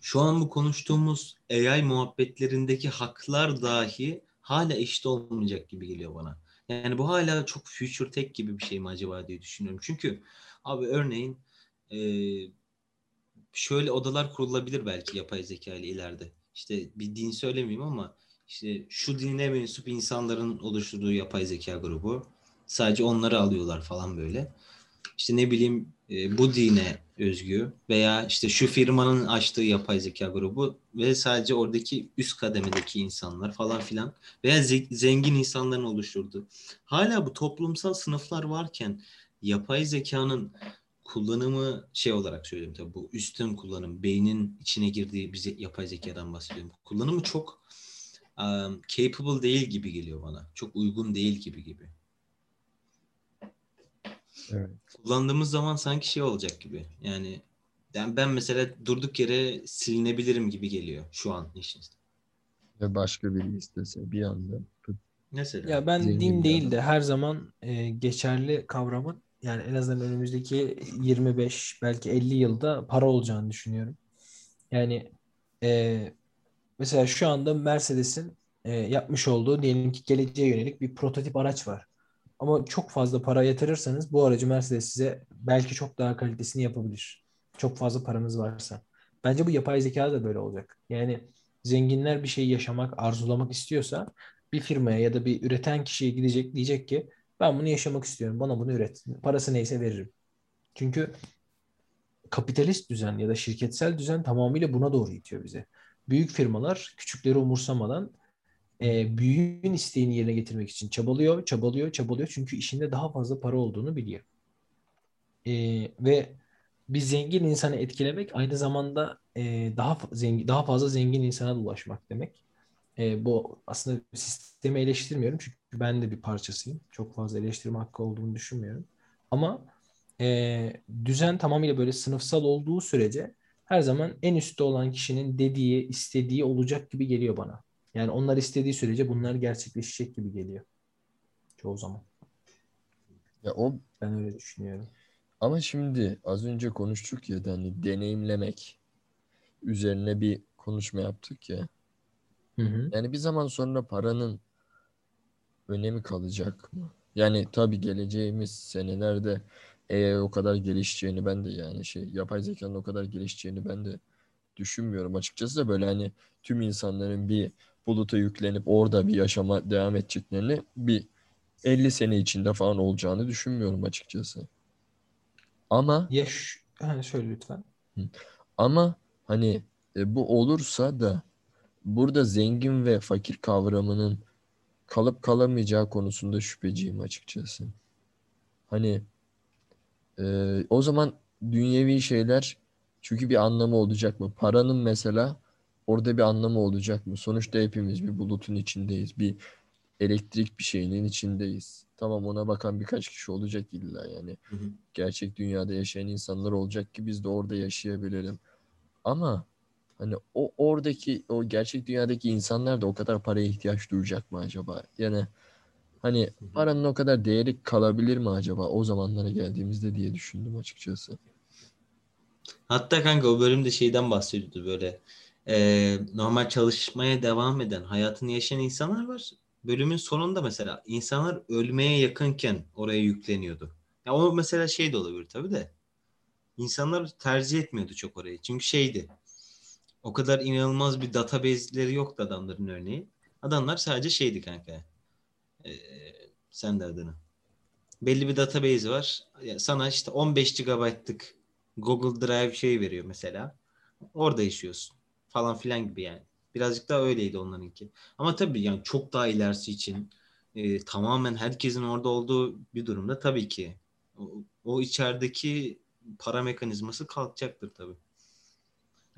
şu an bu konuştuğumuz AI muhabbetlerindeki haklar dahi hala eşit olmayacak gibi geliyor bana. Yani bu hala çok future tech gibi bir şey mi acaba diye düşünüyorum. Çünkü abi örneğin e, şöyle odalar kurulabilir belki yapay zeka ile ileride. İşte bir din söylemeyeyim ama işte şu dine mensup insanların oluşturduğu yapay zeka grubu. Sadece onları alıyorlar falan böyle. İşte ne bileyim e, bu dine özgü veya işte şu firmanın açtığı yapay zeka grubu ve sadece oradaki üst kademedeki insanlar falan filan veya ze- zengin insanların oluşturduğu. Hala bu toplumsal sınıflar varken yapay zekanın kullanımı şey olarak söylüyorum tabii bu üstün kullanım, beynin içine girdiği bize yapay zekadan bahsediyorum. Kullanımı çok um, capable değil gibi geliyor bana. Çok uygun değil gibi gibi. Evet. Kullandığımız zaman sanki şey olacak gibi. Yani yani ben mesela durduk yere silinebilirim gibi geliyor şu an işin. Ve başka biri istese bir anda Mesela. Ya ben Zengin din değil de her zaman e, geçerli kavramın yani en azından önümüzdeki 25 belki 50 yılda para olacağını düşünüyorum. Yani e, mesela şu anda Mercedes'in e, yapmış olduğu diyelim ki geleceğe yönelik bir prototip araç var. Ama çok fazla para yatırırsanız bu aracı Mercedes size belki çok daha kalitesini yapabilir. Çok fazla paranız varsa. Bence bu yapay zeka da böyle olacak. Yani zenginler bir şeyi yaşamak, arzulamak istiyorsa bir firmaya ya da bir üreten kişiye gidecek diyecek ki ben bunu yaşamak istiyorum. Bana bunu üret. Parası neyse veririm. Çünkü kapitalist düzen ya da şirketsel düzen tamamıyla buna doğru itiyor bize. Büyük firmalar küçükleri umursamadan e, büyüğün isteğini yerine getirmek için çabalıyor, çabalıyor, çabalıyor. Çünkü işinde daha fazla para olduğunu biliyor. E, ve bir zengin insanı etkilemek aynı zamanda e, daha zengin, daha fazla zengin insana ulaşmak demek. E, bu aslında sistemi eleştirmiyorum çünkü ben de bir parçasıyım. Çok fazla eleştirme hakkı olduğunu düşünmüyorum. Ama e, düzen tamamıyla böyle sınıfsal olduğu sürece her zaman en üstte olan kişinin dediği, istediği olacak gibi geliyor bana. Yani onlar istediği sürece bunlar gerçekleşecek gibi geliyor. Çoğu zaman. Ya o Ben öyle düşünüyorum. ama şimdi az önce konuştuk ya hani deneyimlemek üzerine bir konuşma yaptık ya. Hı hı. Yani bir zaman sonra paranın önemi kalacak mı? Yani tabii geleceğimiz senelerde AI o kadar gelişeceğini ben de yani şey yapay zekanın o kadar gelişeceğini ben de düşünmüyorum açıkçası da böyle hani tüm insanların bir buluta yüklenip orada bir yaşama devam edeceklerini bir 50 sene içinde falan olacağını düşünmüyorum açıkçası. Ama Ya şu, şöyle lütfen. ama hani e, bu olursa da burada zengin ve fakir kavramının kalıp kalamayacağı konusunda şüpheciyim açıkçası. Hani e, o zaman dünyevi şeyler çünkü bir anlamı olacak mı? Paranın mesela orada bir anlamı olacak mı? Sonuçta hepimiz bir bulutun içindeyiz. Bir elektrik bir şeyinin içindeyiz. Tamam ona bakan birkaç kişi olacak illa yani. Hı hı. Gerçek dünyada yaşayan insanlar olacak ki biz de orada yaşayabilelim. Ama hani o oradaki o gerçek dünyadaki insanlar da o kadar paraya ihtiyaç duyacak mı acaba? Yani hani paranın o kadar değeri kalabilir mi acaba o zamanlara geldiğimizde diye düşündüm açıkçası. Hatta kanka o bölümde şeyden bahsediyordu böyle. Ee, normal çalışmaya devam eden, hayatını yaşayan insanlar var. Bölümün sonunda mesela insanlar ölmeye yakınken oraya yükleniyordu. Ya o mesela şey de olabilir tabii de. İnsanlar tercih etmiyordu çok orayı. Çünkü şeydi. O kadar inanılmaz bir database'leri yoktu adamların örneği. Adamlar sadece şeydi kanka. Ee, sen de adını. Belli bir database var. Sana işte 15 GB'lık Google Drive şey veriyor mesela. Orada yaşıyorsun falan filan gibi yani. Birazcık daha öyleydi onlarınki. Ama tabii yani çok daha ilerisi için e, tamamen herkesin orada olduğu bir durumda tabii ki o, o içerideki para mekanizması kalkacaktır tabii.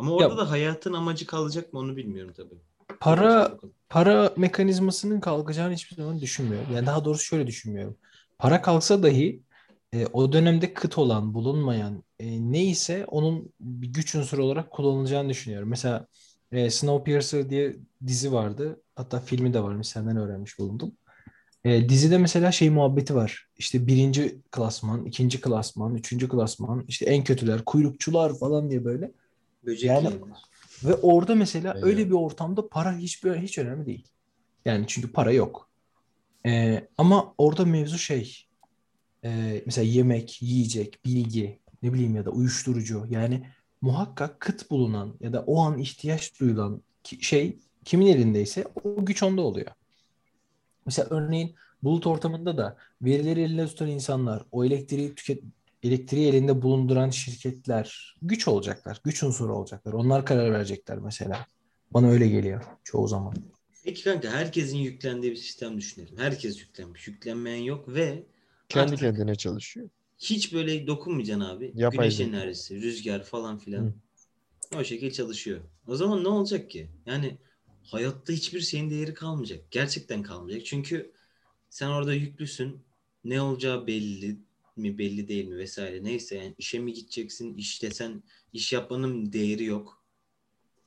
Ama orada Ya- da hayatın amacı kalacak mı onu bilmiyorum tabii. Para para mekanizmasının kalkacağını hiçbir zaman düşünmüyorum. Yani daha doğrusu şöyle düşünmüyorum. Para kalksa dahi e, o dönemde kıt olan, bulunmayan e, neyse onun bir güç unsuru olarak kullanılacağını düşünüyorum. Mesela e, Snowpiercer diye dizi vardı. Hatta filmi de var. Senden öğrenmiş bulundum. E, dizide mesela şey muhabbeti var. İşte birinci klasman, ikinci klasman, üçüncü klasman, işte en kötüler, kuyrukçular falan diye böyle. Böcek Yani-. Ve orada mesela Evet. öyle bir ortamda para hiçbir hiç önemli değil. Yani çünkü para yok. Ee, ama orada mevzu şey e, mesela yemek, yiyecek, bilgi, ne bileyim ya da uyuşturucu. Yani muhakkak kıt bulunan ya da o an ihtiyaç duyulan ki- şey kimin elindeyse o güç onda oluyor. Mesela örneğin bulut ortamında da verileri elinde tutan insanlar, o elektriği tüket elektriği elinde bulunduran şirketler güç olacaklar, güç unsuru olacaklar. Onlar karar verecekler mesela. Bana öyle geliyor çoğu zaman. Peki kanka herkesin yüklendiği bir sistem düşünelim. Herkes yüklenmiş. Yüklenmeyen yok ve Kendi kendine çalışıyor. hiç böyle dokunmayacaksın abi. Yapay Güneş zeka. enerjisi, rüzgar falan filan. Hı. O şekilde çalışıyor. O zaman ne olacak ki? Yani hayatta hiçbir şeyin değeri kalmayacak. Gerçekten kalmayacak. Çünkü sen orada yüklüsün. Ne olacağı belli mi belli değil mi vesaire. Neyse yani işe mi gideceksin? İşte sen iş yapmanın değeri yok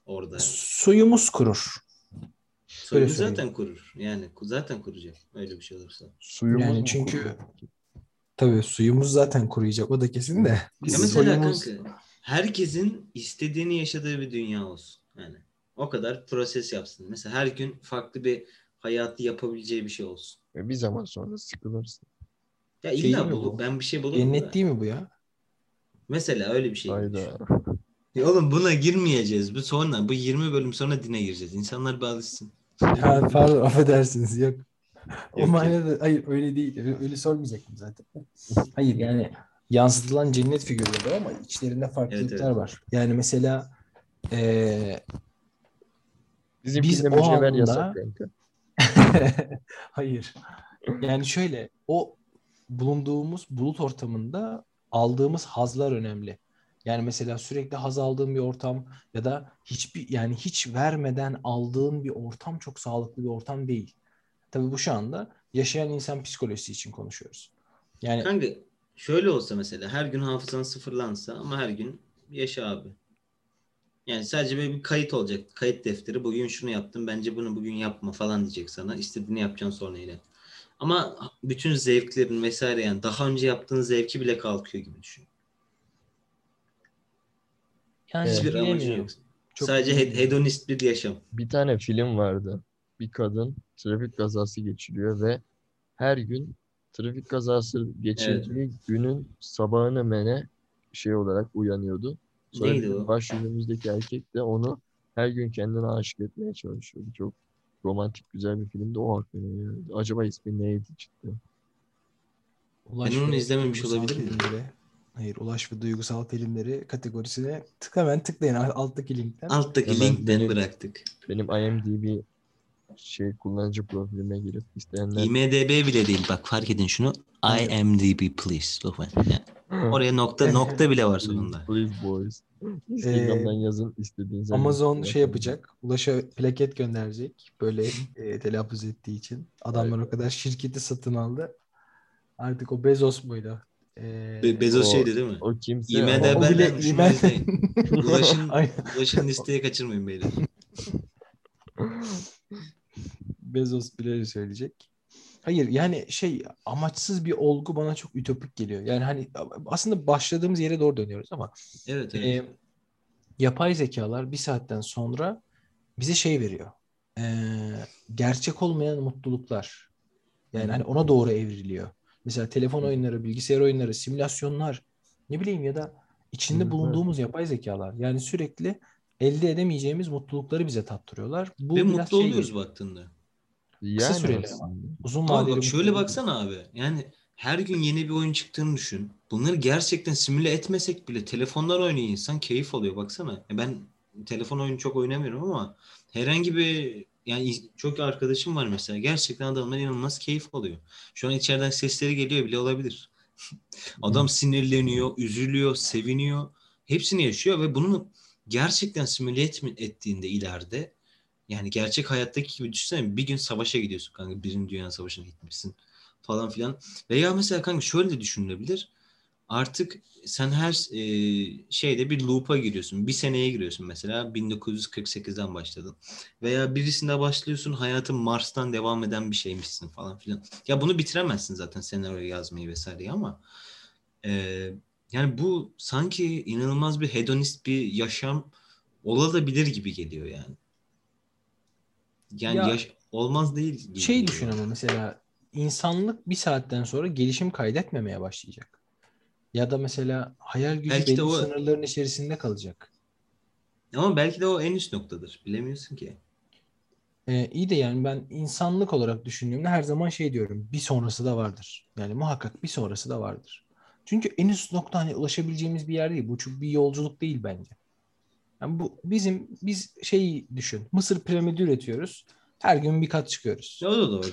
orada. Suyumuz kurur. Soyunu söyleyeyim. zaten kurur. Yani zaten kuracak öyle bir şey olursa. Suyumuz Yani çünkü-? Tabii suyumuz zaten kuruyacak o da kesin de. Ya mesela suyumuz kanka herkesin istediğini yaşadığı bir dünya olsun. Yani o kadar proses yapsın. Mesela her gün farklı bir hayatı yapabileceği bir şey olsun. Ve bir zaman sonra sıkılırsın. Ya Şey illa değil mi bulup bu? ben bir şey bulurum da. cennet değil mi bu ya? Mesela öyle bir şey. Hayda. Ya oğlum buna girmeyeceğiz. Bu sonra bu 20 bölüm sonra dine gireceğiz. İnsanlar bir alışsın. Ha, pardon affedersiniz yok. O manada hayır öyle değil. Öyle, sormayacaktım zaten. Hayır yani yansıtılan cennet figürleri ama içlerinde farklılıklar Evet, evet. var. Yani mesela eee Bizim Biz o anda- yasak kanka. Hayır. Yani şöyle o bulunduğumuz bulut ortamında aldığımız hazlar önemli. Yani mesela sürekli haz aldığın bir ortam ya da hiçbir yani hiç vermeden aldığın bir ortam çok sağlıklı bir ortam değil. Tabii bu şu anda yaşayan insan psikolojisi için konuşuyoruz. Yani Kanka şöyle olsa mesela her gün hafızan sıfırlansa ama her gün yaşa abi. Yani sadece böyle bir kayıt olacak. Kayıt defteri. Bugün şunu yaptım. Bence bunu bugün yapma falan diyecek sana. İstediğini yapacaksın sonra yine. Ama bütün zevklerin vesaire yani daha önce yaptığın zevki bile kalkıyor gibi düşün. Yani Hiçbir amacın bilemiyorum. yok. Çok Sadece he- hedonist bir yaşam. Bir tane film vardı. Bir kadın trafik kazası geçiriyor ve her gün trafik kazası geçirdiği günün sabahını mene şey olarak uyanıyordu. Sonra Neydi o? başrolümüzdeki erkek de onu her gün kendine aşık etmeye çalışıyordu. Çok romantik güzel bir filmdi. O aklıma geldi. Acaba ismi neydi cidden? Ulaş Ben onu izlememiş olabilir miyim? Hayır, Ulaş ve Duygusal Filmleri kategorisine tık hemen tıklayın alttaki linkten. Alttaki Hemen linkten benim- bıraktık. Benim IMDb şey kullanıcı profilime girip isteyenler IMDB bile değil bak fark edin şunu. IMDB please lütfen. Yani oraya nokta nokta bile var sonunda. Please boys. Instagram'dan yazın istediğiniz Ee, Amazon şey yapacak. Ulaş'a plaket gönderecek. Böyle e, telaffuz ettiği için. Adamlar o kadar şirketi satın aldı. Artık o Bezos muydu? Ee, Be- Bezos O- şeydi değil mi? O kimse IMDb'den O bile- izleyin. Ulaşın, ulaşın listeye kaçırmayın beyler. Bezos bile söyleyecek. Hayır yani şey amaçsız bir olgu bana çok ütopik geliyor. Yani hani aslında başladığımız yere doğru dönüyoruz ama Evet evet. e, yapay zekalar bir saatten sonra bize şey veriyor. E, gerçek olmayan mutluluklar. Yani hani ona doğru evriliyor. Mesela telefon oyunları, bilgisayar oyunları, simülasyonlar ne bileyim ya da içinde bulunduğumuz yapay zekalar. Yani sürekli elde edemeyeceğimiz mutlulukları bize tattırıyorlar. Bu Ve mutlu şey oluyoruz baktığında. Yani süreli. Uzun vadeli bak şöyle baksana abi. Yani her gün yeni bir oyun çıktığını düşün. Bunları gerçekten simüle etmesek bile telefonlar oynuyor insan keyif alıyor baksana. Ben telefon oyunu çok oynamıyorum ama herhangi bir yani çok arkadaşım var mesela. Gerçekten adamlar inanılmaz keyif alıyor. Şu an içeriden sesleri geliyor bile olabilir. Adam sinirleniyor, üzülüyor, seviniyor. Hepsini yaşıyor ve bunu gerçekten simüle ettiğinde ileride yani gerçek hayattaki gibi düşünsene bir gün savaşa gidiyorsun kanka. Birinci Dünya Savaşı'na gitmişsin falan filan. Veya mesela kanka şöyle de düşünülebilir. Artık sen her e, şeyde bir loop'a giriyorsun. Bir seneye giriyorsun mesela. 1948'den başladın. Veya birisinde başlıyorsun hayatın Mars'tan devam eden bir şeymişsin falan filan. Ya bunu bitiremezsin zaten senaryo yazmayı vesaire ama e, yani bu sanki inanılmaz bir hedonist bir yaşam olabilir gibi geliyor yani. Yani Ya, yaş- olmaz değil Şey düşün ama mesela insanlık bir saatten sonra gelişim kaydetmemeye başlayacak. Ya da mesela hayal gücü Belki belli o- sınırların içerisinde kalacak. Ama belki de o en üst noktadır. Bilemiyorsun ki. Ee, iyi de yani ben insanlık olarak düşündüğümde her zaman şey diyorum. Bir sonrası da vardır. Yani muhakkak bir sonrası da vardır. Çünkü en üst nokta hani ulaşabileceğimiz bir yer değil. Bu çok bir yolculuk değil bence. Yani bu bizim biz şey düşün. Mısır piramidi üretiyoruz. Her gün bir kat çıkıyoruz. O da doğru.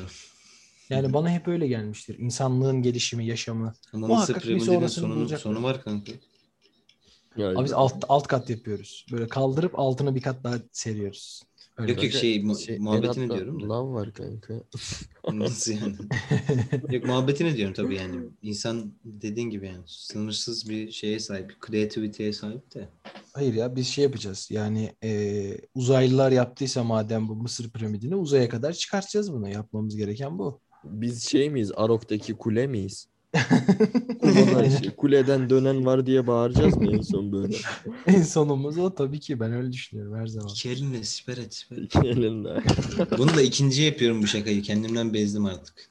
Yani bana hep öyle gelmiştir. İnsanlığın gelişimi, yaşamı. Ama Muhakkak Mısır bir piramidinin sonu, bulacaklar. sonu var kanka. Yani Abi biz alt, alt kat yapıyoruz. Böyle kaldırıp altına bir kat daha seriyoruz. Öyle. Yok yok şey, mu- Şey, muhabbetini altta diyorum da. Lav var kanka. Nasıl yani? Yok muhabbetini diyorum tabii yani. İnsan dediğin gibi yani sınırsız bir şeye sahip, kreativiteye sahip de. Hayır ya biz şey yapacağız. Yani e, uzaylılar yaptıysa madem bu Mısır piramidini uzaya kadar çıkartacağız bunu. Yapmamız gereken bu. Biz şey miyiz? Arok'taki kule miyiz? Kuleden dönen var diye bağıracağız mı en son böyle? en sonumuz o tabii ki. Ben öyle düşünüyorum her zaman. İki elinle siper et siper. İki elinle. Bunu da ikinci yapıyorum bu şakayı. Kendimden bezdim artık.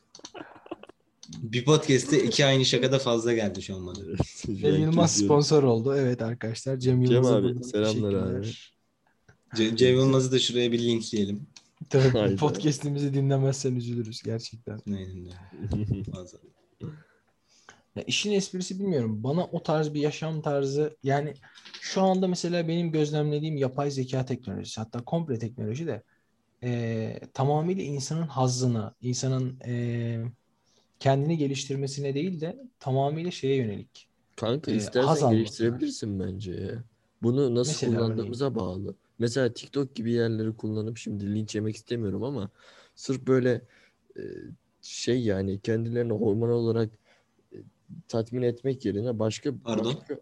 Bir podcast'te iki aynı şakada fazla geldi şu an bana. Cem Yılmaz sponsor oldu. Evet arkadaşlar. Cem Cem Yılmaz'a abi, buradan selamlar abi. Ce- Cem Yılmaz'ı da şuraya bir linkleyelim. Tabii Hayda. podcast'imizi dinlemezsen üzülürüz gerçekten. Aynen öyle. Ya işin esprisi bilmiyorum. Bana o tarz bir yaşam tarzı yani şu anda mesela benim gözlemlediğim yapay zeka teknolojisi hatta komple teknoloji de e, tamamıyla insanın hazzına, insanın e, kendini geliştirmesine değil de tamamıyla şeye yönelik. Kanka haz istersen geliştirebilirsin bence ya. Bunu nasıl Mesela kullandığımıza bağlı. Mesela TikTok gibi yerleri kullanıp şimdi linç yemek istemiyorum ama sırf böyle e, şey yani kendilerini hormonal olarak e, tatmin etmek yerine başka Pardon? başka-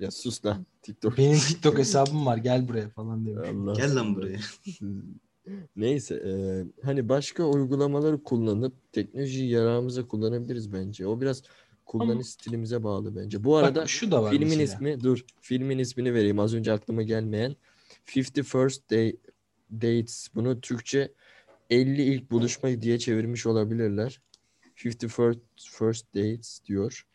ya sus lan TikTok. Benim TikTok hesabım var gel buraya falan demiş. Allah Gel lan buraya. Neyse e, hani başka uygulamaları kullanıp teknolojiyi yararımıza kullanabiliriz bence. O biraz kullanış Ama- stilimize bağlı bence. Bu arada Bak şu da var filmin mesela. ismi dur filmin ismini vereyim az önce aklıma gelmeyen 50 First Day, Dates bunu Türkçe 50 ilk buluşma diye çevirmiş olabilirler. 50 First, first Dates diyor.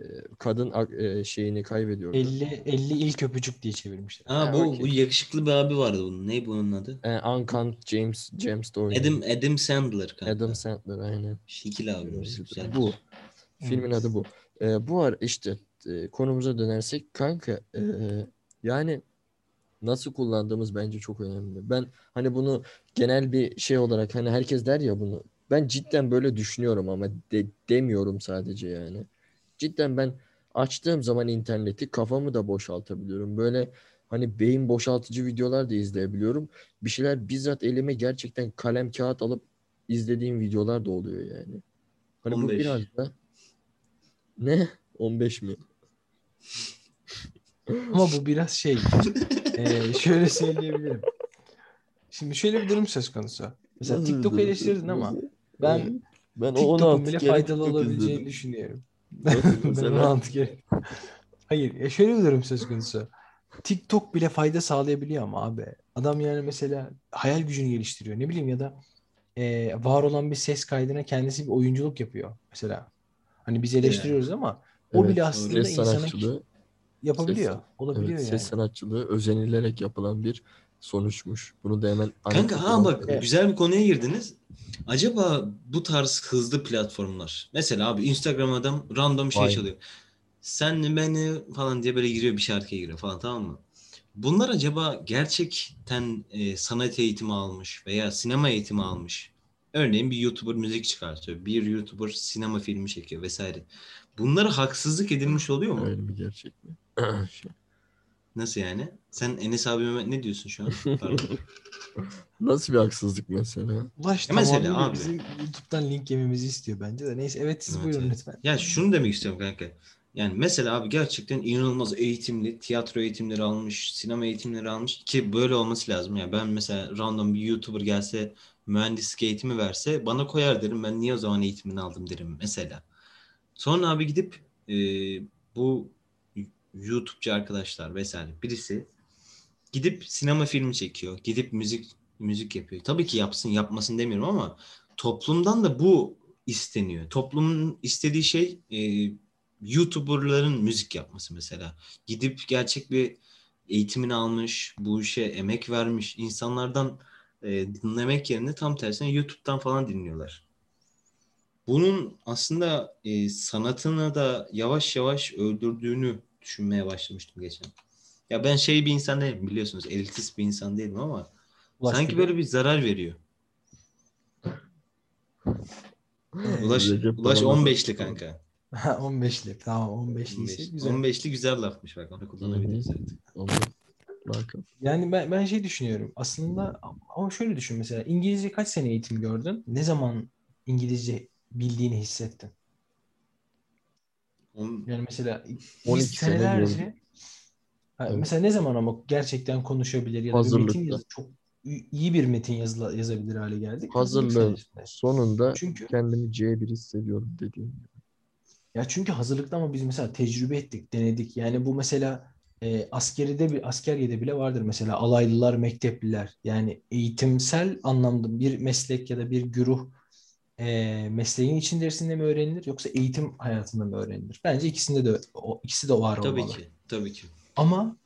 E, kadın e, şeyini kaybediyor. 50 50 ilk öpücük diye çevirmişler. Ha Ha, bu, okey. bu yakışıklı bir abi vardı bunun. Ne bunun adı? E, Uncut James James de oynuyor. Adam Adam Sandler kanka. Adam Sandler aynen. Şekil. Güzel. Bu. Filmin Evet. adı bu. Ee, bu ar işte e, konumuza dönersek kanka e, yani nasıl kullandığımız bence çok önemli. Ben hani bunu genel bir şey olarak hani herkes der ya bunu. Ben cidden böyle düşünüyorum ama de- demiyorum sadece yani. Cidden ben açtığım zaman interneti kafamı da boşaltabiliyorum. Böyle hani beyin boşaltıcı videolar da izleyebiliyorum. Bir şeyler bizzat elime gerçekten kalem kağıt alıp izlediğim videolar da oluyor yani. Hani bu 15. biraz da ne? 15 mi? Ama bu biraz şey. e, şöyle söyleyebilirim. Şimdi şöyle bir durum söz konusu. Mesela durum eleştirdin ama? Ben ben o TikTok'un 16 bile faydalı olabileceğini izledim. düşünüyorum. Ben mesela? 16 kere. Hayır ya şöyle bir durum söz konusu. TikTok bile fayda sağlayabiliyor ama abi. Adam yani mesela hayal gücünü geliştiriyor. Ne bileyim ya da e, var olan bir ses kaydına kendisi bir oyunculuk yapıyor mesela. Hani biz eleştiriyoruz ama o Evet, bile aslında sanatçılığı, yapabiliyor. ses- Olabiliyor evet, yani. ses sanatçılığı özenilerek yapılan bir sonuçmuş. Bunu da hemen Kanka ha bak vereyim. güzel bir konuya girdiniz. Acaba bu tarz hızlı platformlar. Mesela abi Instagram adam random şey Vine. çalıyor. Sen beni falan diye böyle giriyor bir şarkıya giriyor falan tamam mı? Bunlar acaba gerçekten e, sanat eğitimi almış veya sinema eğitimi almış. Örneğin bir YouTuber müzik çıkartıyor. Bir YouTuber sinema filmi çekiyor vesaire. Bunlara haksızlık edilmiş oluyor mu? Öyle bir gerçek mi? Nasıl yani? Sen Enes abime ne diyorsun şu an? Pardon. Nasıl bir haksızlık mesela? Ulaş Ya mesela tamamıyla abi. bizim YouTube'dan link yememizi istiyor bence de. Neyse evet siz Evet, buyurun evet. lütfen. Ya şunu demek istiyorum kanka. Yani mesela abi gerçekten inanılmaz eğitimli, tiyatro eğitimleri almış, sinema eğitimleri almış ki böyle olması lazım. Yani ben mesela random bir YouTuber gelse mühendislik eğitimi verse bana koyar derim ben niye o zaman eğitimini aldım derim mesela. Sonra abi gidip e, bu YouTube'cu arkadaşlar vesaire birisi gidip sinema filmi çekiyor. Gidip müzik müzik yapıyor. Tabii ki yapsın yapmasın demiyorum ama toplumdan da bu isteniyor. Toplumun istediği şey e, YouTuber'ların müzik yapması mesela. Gidip gerçek bir eğitimini almış, bu işe emek vermiş insanlardan e, dinlemek yerine tam tersine YouTube'dan falan dinliyorlar. Bunun aslında e, sanatını da yavaş yavaş öldürdüğünü düşünmeye başlamıştım geçen. Ya ben şey bir insan değilim biliyorsunuz elitist bir insan değilim ama Ulaş sanki böyle bir zarar veriyor. Ulaş, Recep Ulaş Baba'nın- 15'li kanka. Ha, 15'li. Tamam 15'li 15. ise güzel. 15'li güzel lafmış bak onu kullanabiliriz artık. Yani ben, ben şey düşünüyorum. Aslında ama şöyle düşün mesela İngilizce kaç sene eğitim gördün? Ne zaman İngilizce bildiğini hissettin? On- Yani mesela 12 biz sene senelerce gördüm. Ha, Evet. mesela ne zaman ama gerçekten konuşabilir ya da bir metin yazı çok iyi bir metin yazıla, yazabilir hale geldik. Hazırlığın sonunda Çünkü kendimi C1 hissediyorum dediğim. Ya çünkü hazırlıkta ama biz mesela tecrübe ettik, denedik. Yani bu mesela e, askeride bir askeriyede bile vardır mesela alaylılar, mektepliler. Yani eğitimsel anlamda bir meslek ya da bir güruh e, mesleğin içerisinde mi öğrenilir yoksa eğitim hayatında mı öğrenilir? Bence ikisinde de o ikisi de var Tabii olmalı. ki. Tabii ki. Ama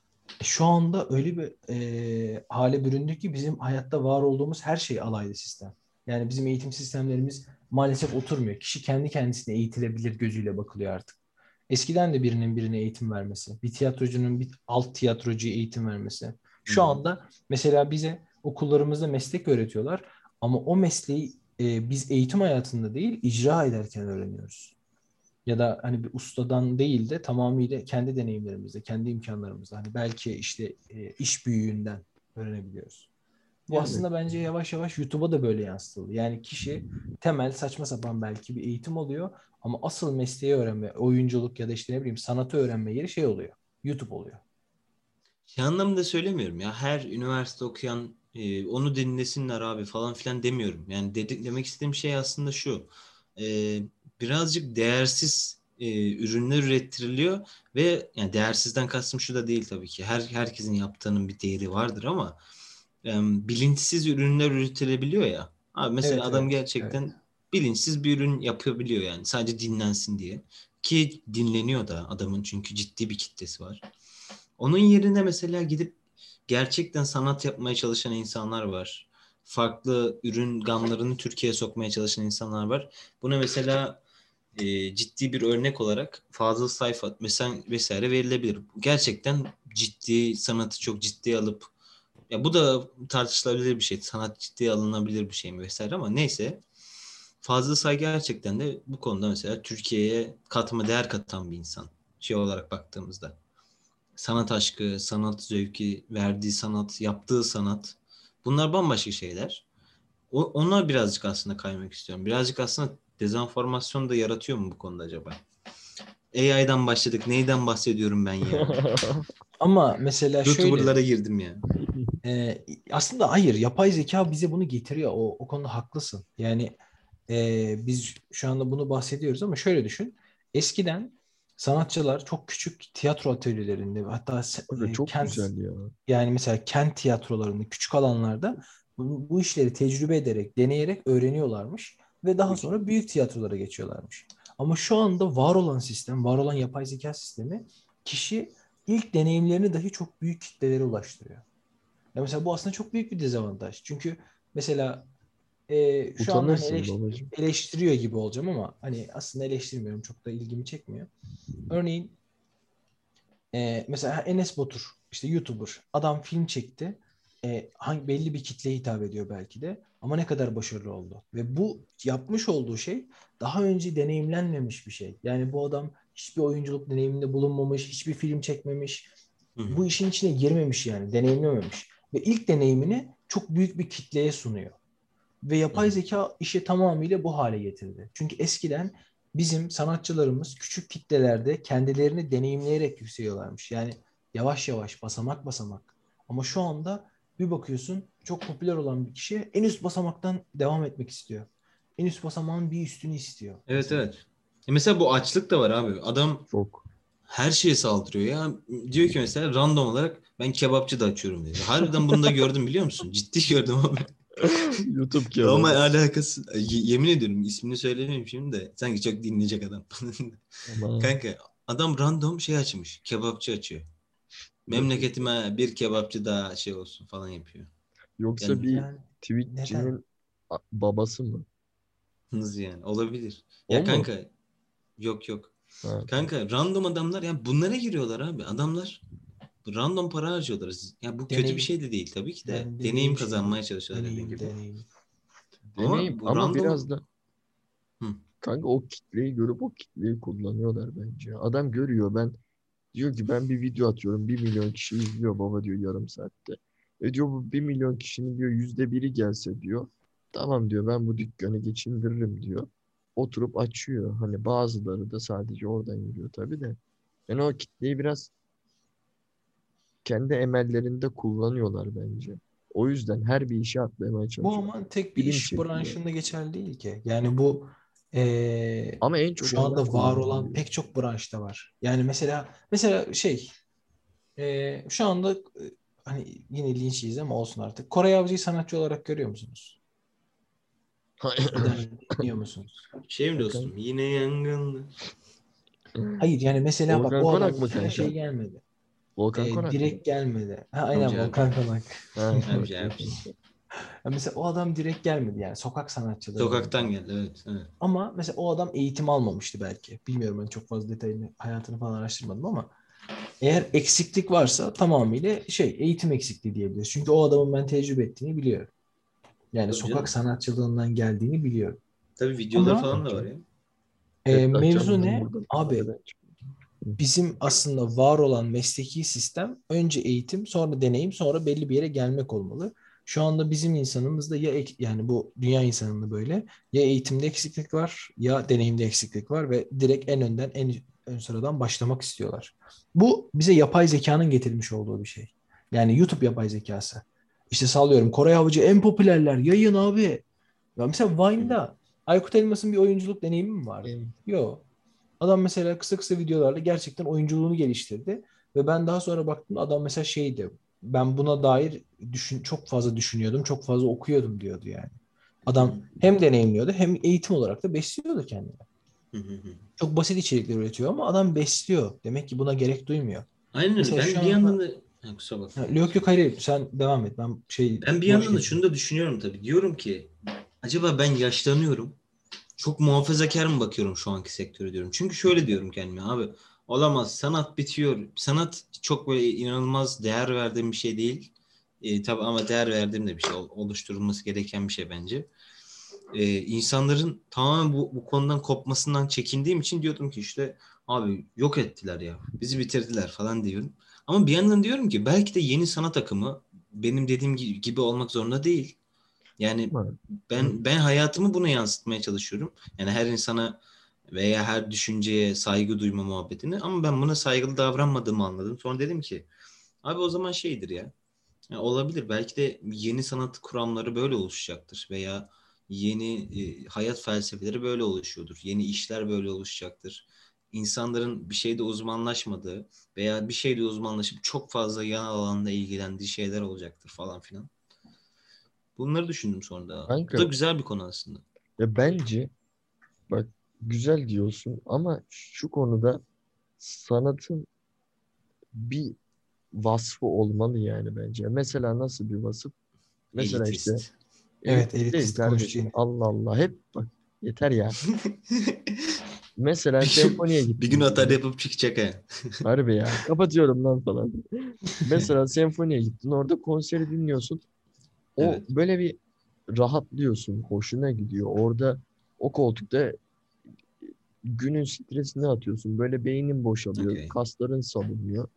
şu anda öyle bir e, hale büründük ki bizim hayatta var olduğumuz her şey alaylı sistem. Yani bizim eğitim sistemlerimiz maalesef oturmuyor. Kişi kendi kendisine eğitilebilir gözüyle bakılıyor artık. Eskiden de birinin birine eğitim vermesi, bir tiyatrocunun bir alt tiyatrocuya eğitim vermesi. Şu Hı. anda mesela bize okullarımızda meslek öğretiyorlar ama o mesleği e, biz eğitim hayatında değil icra ederken öğreniyoruz ya da hani bir ustadan değil de tamamıyla kendi deneyimlerimizde, kendi imkanlarımızda. Hani belki işte e, iş büyüğünden öğrenebiliyoruz. Bu Yani. aslında bence yavaş yavaş YouTube'a da böyle yansıtıldı. Yani kişi temel saçma sapan belki bir eğitim alıyor ama asıl mesleği öğrenme, oyunculuk ya da işte ne bileyim sanatı öğrenme yeri şey oluyor. YouTube oluyor. Şey anlamında söylemiyorum ya. Her üniversite okuyan e, onu dinlesinler abi falan filan demiyorum. Yani dedik demek istediğim şey aslında şu. E, birazcık değersiz e, ürünler ürettiriliyor ve yani değersizden kastım şu da değil tabii ki. Her herkesin yaptığının bir değeri vardır ama e, bilinçsiz ürünler üretilebiliyor ya. Abi mesela Evet, adam evet, gerçekten bilinçsiz bir ürün yapabiliyor yani sadece dinlensin diye. Ki dinleniyor da adamın çünkü ciddi bir kitlesi var. Onun yerine mesela gidip gerçekten sanat yapmaya çalışan insanlar var. Farklı ürün gamlarını Türkiye'ye sokmaya çalışan insanlar var. Buna mesela e, ciddi bir örnek olarak Fazıl Sayfat mesela vesaire verilebilir. Gerçekten ciddi sanatı çok ciddiye alıp ya bu da tartışılabilir bir şey. Sanat ciddiye alınabilir bir şey mi vesaire ama neyse. Fazıl Say gerçekten de bu konuda mesela Türkiye'ye katma değer katan bir insan. Şey olarak baktığımızda sanat aşkı, sanat zevki, verdiği sanat, yaptığı sanat. Bunlar bambaşka şeyler. O, ona birazcık aslında kaymak istiyorum. Birazcık aslında dezenformasyon da yaratıyor mu bu konuda acaba? AI'dan başladık. Neyden bahsediyorum ben ya? Ama mesela şöyle YouTuber'lara girdim ya. e, aslında hayır yapay zeka bize bunu getiriyor. O, o konuda haklısın. Yani e, biz şu anda bunu bahsediyoruz ama şöyle düşün. Eskiden sanatçılar çok küçük tiyatro atölyelerinde hatta e, çok kent, güzel ya. yani mesela kent tiyatrolarında küçük alanlarda bu, bu işleri tecrübe ederek, deneyerek öğreniyorlarmış ve daha sonra büyük tiyatrolara geçiyorlarmış. Ama şu anda var olan sistem, var olan yapay zeka sistemi kişi ilk deneyimlerini dahi çok büyük kitlelere ulaştırıyor. Ya mesela bu aslında çok büyük bir dezavantaj. Çünkü mesela e, şu anda hani Utanırsın eleş- babacığım. eleştiriyor gibi olacağım ama hani aslında eleştirmiyorum. Çok da ilgimi çekmiyor. Örneğin e, mesela Enes Batur işte YouTuber adam film çekti. E, hangi belli bir kitleye hitap ediyor belki de ama ne kadar başarılı oldu. Ve bu yapmış olduğu şey daha önce deneyimlenmemiş bir şey. Yani bu adam hiçbir oyunculuk deneyiminde bulunmamış, hiçbir film çekmemiş. Bu işin içine girmemiş yani, deneyimlememiş. Ve ilk deneyimini çok büyük bir kitleye sunuyor. Ve yapay zeka işi tamamıyla bu hale getirdi. Çünkü eskiden bizim sanatçılarımız küçük kitlelerde kendilerini deneyimleyerek yükseliyorlarmış. Yani yavaş yavaş, basamak basamak. Ama şu anda bir bakıyorsun çok popüler olan bir kişi en üst basamaktan devam etmek istiyor. En üst basamağın bir üstünü istiyor. Evet evet. E mesela bu açlık da var abi. Adam Çok. her şeye saldırıyor ya. Diyor ki mesela random olarak ben kebapçı da açıyorum diyor. Harbiden bunu da gördüm biliyor musun? Ciddi gördüm abi. YouTube kebabı. Ama alakası y- yemin ediyorum ismini söylemeyeyim şimdi de sanki çok dinleyecek adam. Kanka adam random şey açmış. Kebapçı açıyor. Memleketime bir kebapçı daha şey olsun falan yapıyor. Yoksa Yani- bir Yani Twitch'inin a- babası mı? Hız yani olabilir. O Ya mu? kanka yok yok. Ha. Kanka random adamlar yani bunlara giriyorlar abi. Adamlar random para harcıyorlar. Ya bu kötü Deneyim. bir şey de değil tabii ki de. Yani deneyim deneyim kazanmaya çalışıyorlar deneyim, gibi. deneyim. Ama Deneyim bu ama random- biraz da Hı. kanka o kitleyi görüp o kitleyi kullanıyorlar bence. Adam görüyor ben diyor ki ben bir video atıyorum bir milyon kişi izliyor baba diyor yarım saatte. E diyor bu bir milyon kişinin diyor yüzde biri gelse diyor. Tamam diyor ben bu dükkanı geçindiririm diyor. Oturup açıyor. Hani bazıları da sadece oradan yürüyor tabii de. Yani o kitleyi biraz kendi emellerinde kullanıyorlar bence. O yüzden her bir işe atlamaya Bu çalışıyor. ama tek bir Bilim iş çekiyor. branşında geçerli değil ki. Yani bu eee, Ama en çok şu anda var olan kullanılıyor. pek çok branşta var. Yani mesela mesela şey eee, şu anda e, hani yine linç yiyeceğiz ama olsun artık. Kore Avcı'yı sanatçı olarak görüyor musunuz? Dinliyor musunuz? Şey mi dostum? Yine yangınlı. Hayır yani mesela bak Volkan o adam şey gelmedi. Volkan Eee, Konak direkt gelmedi. Ha, aynen Amca abi. Volkan Konak. Ha, Amca abi. Ya mesela o adam direkt gelmedi yani sokak sanatçıları. Sokaktan geldi evet. evet. Ama mesela o adam eğitim almamıştı belki. Bilmiyorum ben çok fazla detayını, hayatını falan araştırmadım ama eğer eksiklik varsa tamamıyla şey eğitim eksikliği diyebiliriz. Çünkü o adamın ben tecrübe ettiğini biliyorum. Yani Tabii sokak canım. sanatçılığından geldiğini biliyorum. Tabii videolar Ama- falan da var ya. Evet, mevzu ne? Abi? Bizim aslında var olan mesleki sistem önce eğitim, sonra deneyim, sonra belli bir yere gelmek olmalı. Şu anda bizim insanımızda ya yani bu dünya insanında böyle ya eğitimde eksiklik var ya deneyimde eksiklik var ve direkt en önden en ön sıradan başlamak istiyorlar. Bu bize yapay zekanın getirmiş olduğu bir şey. Yani YouTube yapay zekası. İşte sallıyorum Koray Avcı en popülerler yayın abi. Ya mesela Vine'da Aykut Elmas'ın bir oyunculuk deneyimi mi vardı? Yok. Adam mesela kısa kısa videolarla gerçekten oyunculuğunu geliştirdi. Ve ben daha sonra baktım adam mesela şeydi. Ben buna dair düşün, çok fazla düşünüyordum. Çok fazla okuyordum diyordu yani. Adam hem deneyimliyordu hem eğitim olarak da besliyordu kendini. Çok basit içerikler üretiyor ama adam besliyor. Demek ki buna gerek duymuyor. Aynen öyle. Ben bir anda- yandan da kusura bakma. Yok yok hayır sen devam et. Ben şey Ben bir yandan da şunu da düşünüyorum tabii. Diyorum ki acaba ben yaşlanıyorum. Çok muhafazakar mı bakıyorum şu anki sektöre diyorum. Çünkü şöyle diyorum kendime abi olamaz sanat bitiyor. Sanat çok böyle inanılmaz değer verdiğim bir şey değil. E, tabii ama değer verdiğim de bir şey. Ol- Oluşturulması gereken bir şey bence. E, insanların tamamen bu, bu konudan kopmasından çekindiğim için diyordum ki işte abi yok ettiler ya. Bizi bitirdiler falan diyorum. Ama bir yandan diyorum ki belki de yeni sanat akımı benim dediğim gi- gibi olmak zorunda değil. Yani ben ben hayatımı buna yansıtmaya çalışıyorum. Yani her insana veya her düşünceye saygı duyma muhabbetini ama ben buna saygılı davranmadığımı anladım. Sonra dedim ki abi o zaman şeydir ya. Ya olabilir. Belki de yeni sanat kuramları böyle oluşacaktır veya yeni e, hayat felsefeleri böyle oluşuyordur. Yeni işler böyle oluşacaktır. İnsanların bir şeyde uzmanlaşmadığı veya bir şeyde uzmanlaşıp çok fazla yan alanda ilgilendiği şeyler olacaktır falan filan. Bunları düşündüm sonra da. Kanka- Bu da güzel bir konu aslında. Ya bence bak güzel diyorsun ama şu konuda sanatın bir vasfı olmalı yani bence. Mesela nasıl bir vasıf? Mesela işte Elitist. Evet, Elit değil elitist kardeşim. Allah Allah hep bak yeter ya. Mesela senfoniye gittim. bir gün atar yapıp çıkacak ha. Harbi ya. Kapatıyorum lan falan. Mesela senfoniye gittin. Orada konseri dinliyorsun. O Evet. böyle bir rahatlıyorsun. Hoşuna gidiyor. Orada o koltukta günün stresini atıyorsun. Böyle beynin boşalıyor. Okey. Kasların salınıyor.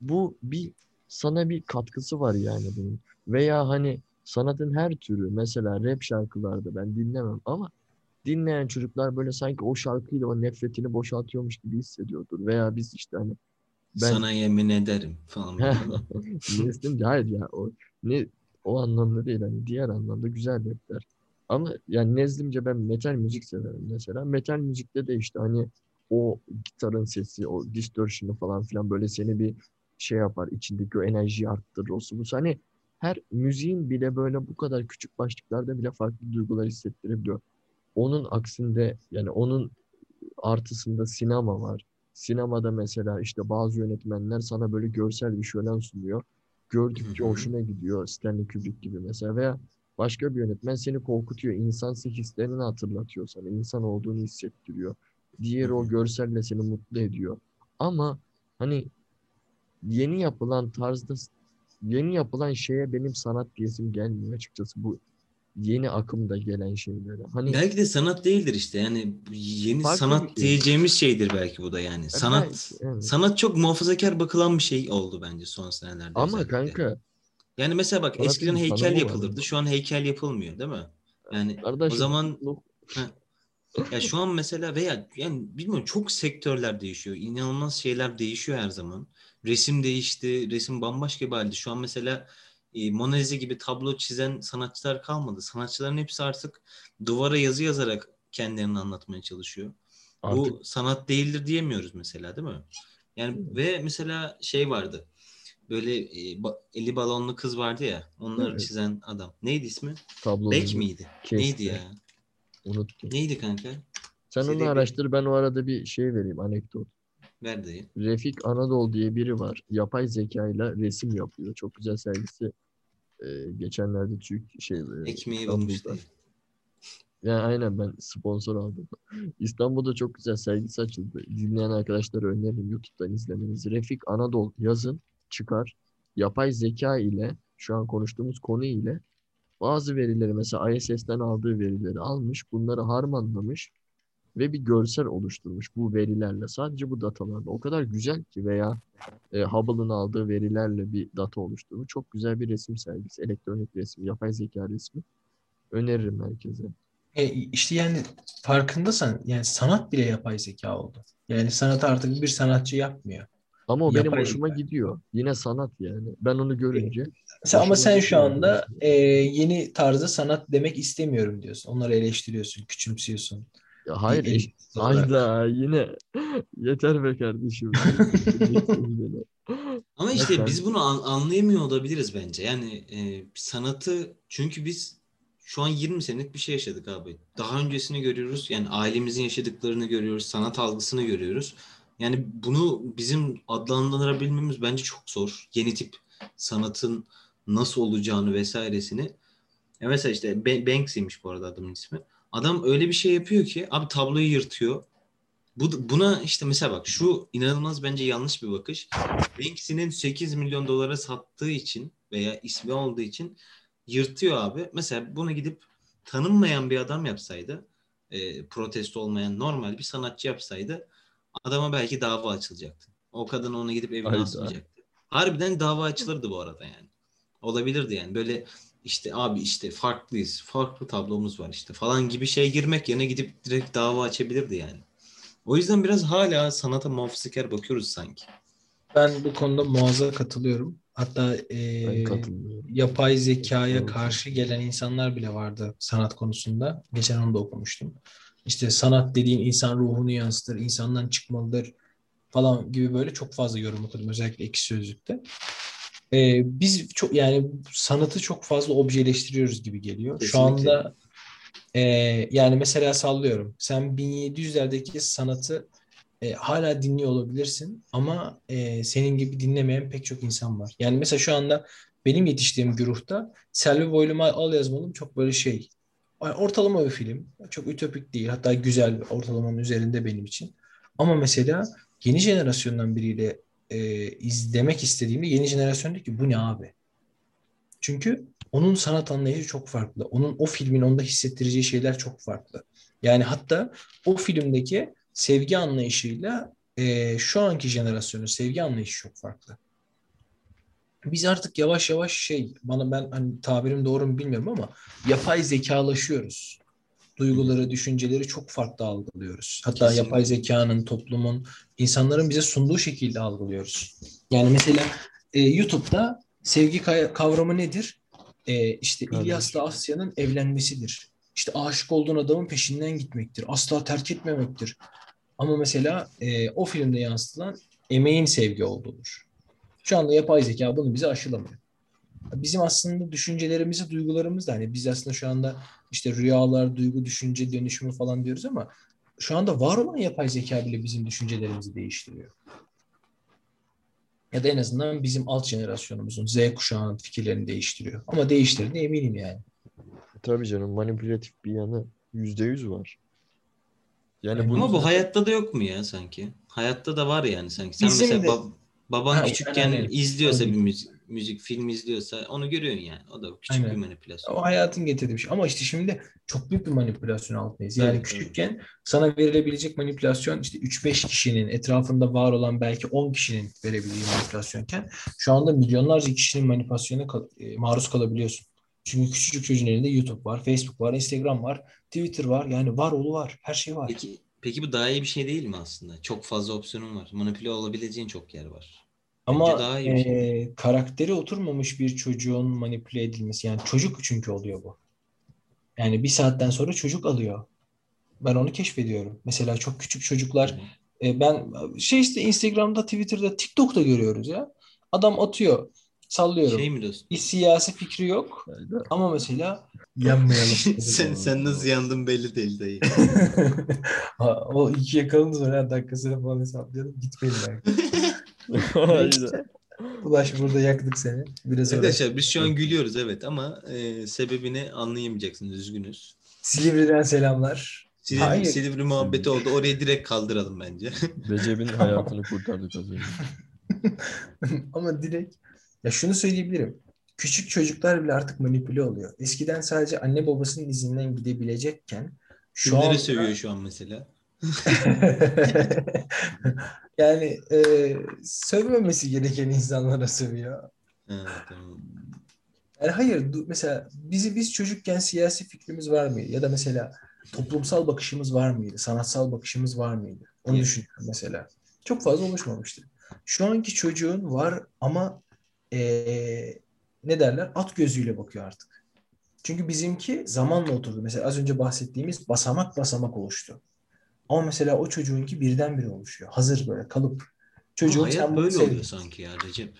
Bu bir sana bir katkısı var yani bunun. Veya hani sanatın her türü mesela rap şarkılarda ben dinlemem ama dinleyen çocuklar böyle sanki o şarkıyla o nefretini boşaltıyormuş gibi hissediyordur. Veya biz işte hani ben Sana yemin ederim falan. Neslin hayır ya o ne o anlamda değil hani diğer anlamda güzel rapler. Ama yani nezdimce ben metal müzik severim mesela. Metal müzikte de işte hani o gitarın sesi, o distortion'ı falan filan böyle seni bir şey yapar. içindeki o enerjiyi arttırır. O bu. Hani her müziğin bile böyle bu kadar küçük başlıklarda bile farklı duygular hissettirebiliyor. Onun aksinde yani onun artısında sinema var. Sinemada mesela işte bazı yönetmenler sana böyle görsel bir şölen sunuyor. Gördükçe hoşuna gidiyor. Stanley Kubrick gibi mesela veya başka bir yönetmen seni korkutuyor. İnsansı hislerini hatırlatıyor sana. insan olduğunu hissettiriyor. Diğeri o görselle seni mutlu ediyor. Ama hani yeni yapılan tarzda yeni yapılan şeye benim sanat diyesim gelmiyor açıkçası bu yeni akımda gelen şeylere. Hani belki de sanat değildir işte. Yani yeni Farklı sanat şey. diyeceğimiz şeydir belki bu da yani. Sanat belki, evet. sanat çok muhafazakar bakılan bir şey oldu bence son senelerde. ama özellikle. kanka Yani mesela bak eskiden heykel var yapılırdı. Şu an heykel yapılmıyor değil mi? Yani kardeşim o zaman ya şu an mesela veya yani bilmiyorum çok sektörler değişiyor. İnanılmaz şeyler değişiyor her zaman. Resim değişti. Resim bambaşka bir halde. Şu an mesela e, Mona Lisa gibi tablo çizen sanatçılar kalmadı. Sanatçıların hepsi artık duvara yazı yazarak kendilerini anlatmaya çalışıyor. artık Bu sanat değildir diyemiyoruz mesela değil mi? Yani ve mesela şey vardı. Böyle e, ba- eli balonlu kız vardı ya. Onları Evet. çizen adam. Neydi ismi? tablo Beck miydi? kesti. Neydi ya? unuttum. Neydi kanka? Sen Şey onu araştır ben o arada bir şey vereyim anekdot. Dayı. Refik Anadolu diye biri var. Yapay zeka ile resim yapıyor. Çok güzel sergisi. Ee, geçenlerde Türk şey e, Ekmeği bulmuş. Yani aynen ben sponsor aldım. İstanbul'da çok güzel sergisi açıldı. Dinleyen arkadaşlara öneririm YouTube'dan izlemenizi. Refik Anadolu yazın çıkar. Yapay zeka ile şu an konuştuğumuz konu ile bazı verileri mesela ISS'ten aldığı verileri almış. Bunları harmanlamış. Ve bir görsel oluşturmuş bu verilerle. Sadece bu datalarla. O kadar güzel ki veya e, Hubble'ın aldığı verilerle bir data oluşturmuş. Çok güzel bir resim sergisi. Elektronik resim, yapay zeka resmi. Öneririm herkese. E, işte yani farkındasan yani sanat bile yapay zeka oldu. Yani sanat artık bir sanatçı yapmıyor. Ama o benim Yapay hoşuma zeka. gidiyor. Yine sanat yani. Ben onu görünce Sen, ama sen şu anda e, yeni tarzda sanat demek istemiyorum diyorsun. Onları eleştiriyorsun, küçümsüyorsun. Ya hayır eş-. Hayda yine yeter be kardeşim. Ama işte Lütfen. biz bunu an- anlayamıyor olabiliriz bence. Yani e, sanatı çünkü biz şu an 20 senelik bir şey yaşadık abi. Daha öncesini görüyoruz. Yani ailemizin yaşadıklarını görüyoruz. Sanat algısını görüyoruz. Yani bunu bizim adlandırabilmemiz bence çok zor. Yeni tip sanatın nasıl olacağını vesairesini. Ya mesela işte Ba- Banksy'miş bu arada adamın ismi. Adam öyle bir şey yapıyor ki abi tabloyu yırtıyor. Bu, buna işte mesela bak şu inanılmaz bence yanlış bir bakış. Banksy'nin 8 milyon dolara sattığı için veya ismi olduğu için yırtıyor abi. Mesela bunu gidip tanınmayan bir adam yapsaydı, e, protesto olmayan normal bir sanatçı yapsaydı adama belki dava açılacaktı. O kadın ona gidip evine Hayda. asmayacaktı. Harbiden dava açılırdı bu arada yani. Olabilirdi yani. Böyle işte abi işte farklıyız. Farklı tablomuz var işte falan gibi şey girmek yerine gidip direkt dava açabilirdi yani. O yüzden biraz hala sanata muhafazakar bakıyoruz sanki. Ben bu konuda Muaz'a katılıyorum. Hatta e, yapay zekaya karşı gelen insanlar bile vardı sanat konusunda. Geçen onu da okumuştum. İşte sanat dediğin insan ruhunu yansıtır, insandan çıkmalıdır falan gibi böyle çok fazla yorum okudum özellikle ekşi sözlükte. Ee, biz çok yani sanatı çok fazla objeleştiriyoruz gibi geliyor. Şu Kesinlikle. anda e, yani mesela sallıyorum. Sen 1700'lerdeki sanatı e, hala dinliyor olabilirsin ama e, senin gibi dinlemeyen pek çok insan var. Yani mesela şu anda benim yetiştiğim güruhta Selvi Boylum Al Yazmalım çok böyle şey ortalama bir film. Çok ütopik değil. Hatta güzel ortalamanın üzerinde benim için. Ama mesela yeni jenerasyondan biriyle e, izlemek istediğimde yeni jenerasyon diyor ki bu ne abi? Çünkü onun sanat anlayışı çok farklı. Onun o filmin onda hissettireceği şeyler çok farklı. Yani hatta o filmdeki sevgi anlayışıyla e, şu anki jenerasyonun sevgi anlayışı çok farklı. Biz artık yavaş yavaş şey bana ben hani tabirim doğru mu bilmiyorum ama yapay zekalaşıyoruz. Duyguları, düşünceleri çok farklı algılıyoruz. Hatta Kesinlikle. yapay zekanın, toplumun, insanların bize sunduğu şekilde algılıyoruz. Yani mesela e, YouTube'da sevgi kavramı nedir? E, işte. İlyas'la Asya'nın evlenmesidir. İşte aşık olduğun adamın peşinden gitmektir. Asla terk etmemektir. Ama mesela e, o filmde yansıtılan emeğin sevgi olduğudur. Şu anda yapay zeka bunu bize aşılamıyor. Bizim aslında düşüncelerimizi, duygularımız da hani biz aslında şu anda işte rüyalar, duygu, düşünce dönüşümü falan diyoruz ama şu anda var olan yapay zeka bile bizim düşüncelerimizi değiştiriyor. Ya da en azından bizim alt jenerasyonumuzun, Z kuşağının fikirlerini değiştiriyor. Ama değiştirdiğine eminim yani. Tabii canım manipülatif bir yanı yüzde yüz var. Yani bunu Ama bu hayatta da yok mu ya sanki? Hayatta da var yani sanki. Sen Bizim mesela de- bab- baban Ha, küçükken aynen. izliyorsa bir müzik, müzik, film izliyorsa onu görüyorsun yani. O da küçük Aynen. bir manipülasyon. O hayatın getirdiği bir şey. Ama işte şimdi çok büyük bir manipülasyon altındayız. Yani Tabii, küçükken sana verilebilecek manipülasyon işte 3-5 kişinin etrafında var olan belki 10 kişinin verebildiği manipülasyonken şu anda milyonlarca kişinin manipülasyona e, maruz kalabiliyorsun. Çünkü küçücük çocuğun elinde YouTube var, Facebook var, Instagram var, Twitter var. Yani var oğlu var. Her şey var. Peki, peki bu daha iyi bir şey değil mi aslında? Çok fazla opsiyonun var. Manipüle olabileceğin çok yer var. Ama daha iyi bir şey. e, karakteri oturmamış bir çocuğun manipüle edilmesi yani çocuk çünkü oluyor bu. Yani bir saatten sonra çocuk alıyor. Ben onu keşfediyorum. Mesela çok küçük çocuklar e, ben şey işte Instagram'da, Twitter'da, TikTok'ta görüyoruz ya. Adam atıyor. Sallıyorum. Şey mi dostum? Bir siyasi fikri yok Hayda. ama mesela yanmayalım. sen, sen nasıl yandın belli değil dayı. O iki yakalın sonra dakikasını falan hesaplayalım. Gitmeyin belki. Ulaş burada yaktık seni. Biraz. Arkadaşlar biz şu an gülüyoruz evet ama e, sebebini anlayamayacaksınız. Üzgünüz. Silivri'den selamlar. Silivri, Hayır. Silivri muhabbeti oldu. Orayı direkt kaldıralım bence. Recep'in hayatını kurtardık az önce. Ama direkt ya şunu söyleyebilirim. Küçük çocuklar bile artık manipüle oluyor. Eskiden sadece anne babasının izinden gidebilecekken şu Kimleri anda sövüyor şu an mesela? yani e, sövmemesi gereken insanlara sövüyor. Tamam. Yani hayır mesela bizi biz çocukken siyasi fikrimiz var mıydı? Ya da mesela toplumsal bakışımız var mıydı? Sanatsal bakışımız var mıydı? Onu Yok. düşünüyorum mesela. Çok fazla oluşmamıştı. Şu anki çocuğun var ama eee, ne derler? At gözüyle bakıyor artık. Çünkü bizimki zamanla oturdu. Mesela az önce bahsettiğimiz basamak basamak oluştu. Ama mesela o çocuğunki birdenbire oluşuyor. Hazır böyle kalıp. Çocuğun Ama sen hayat böyle sev- oluyor sanki ya Recep.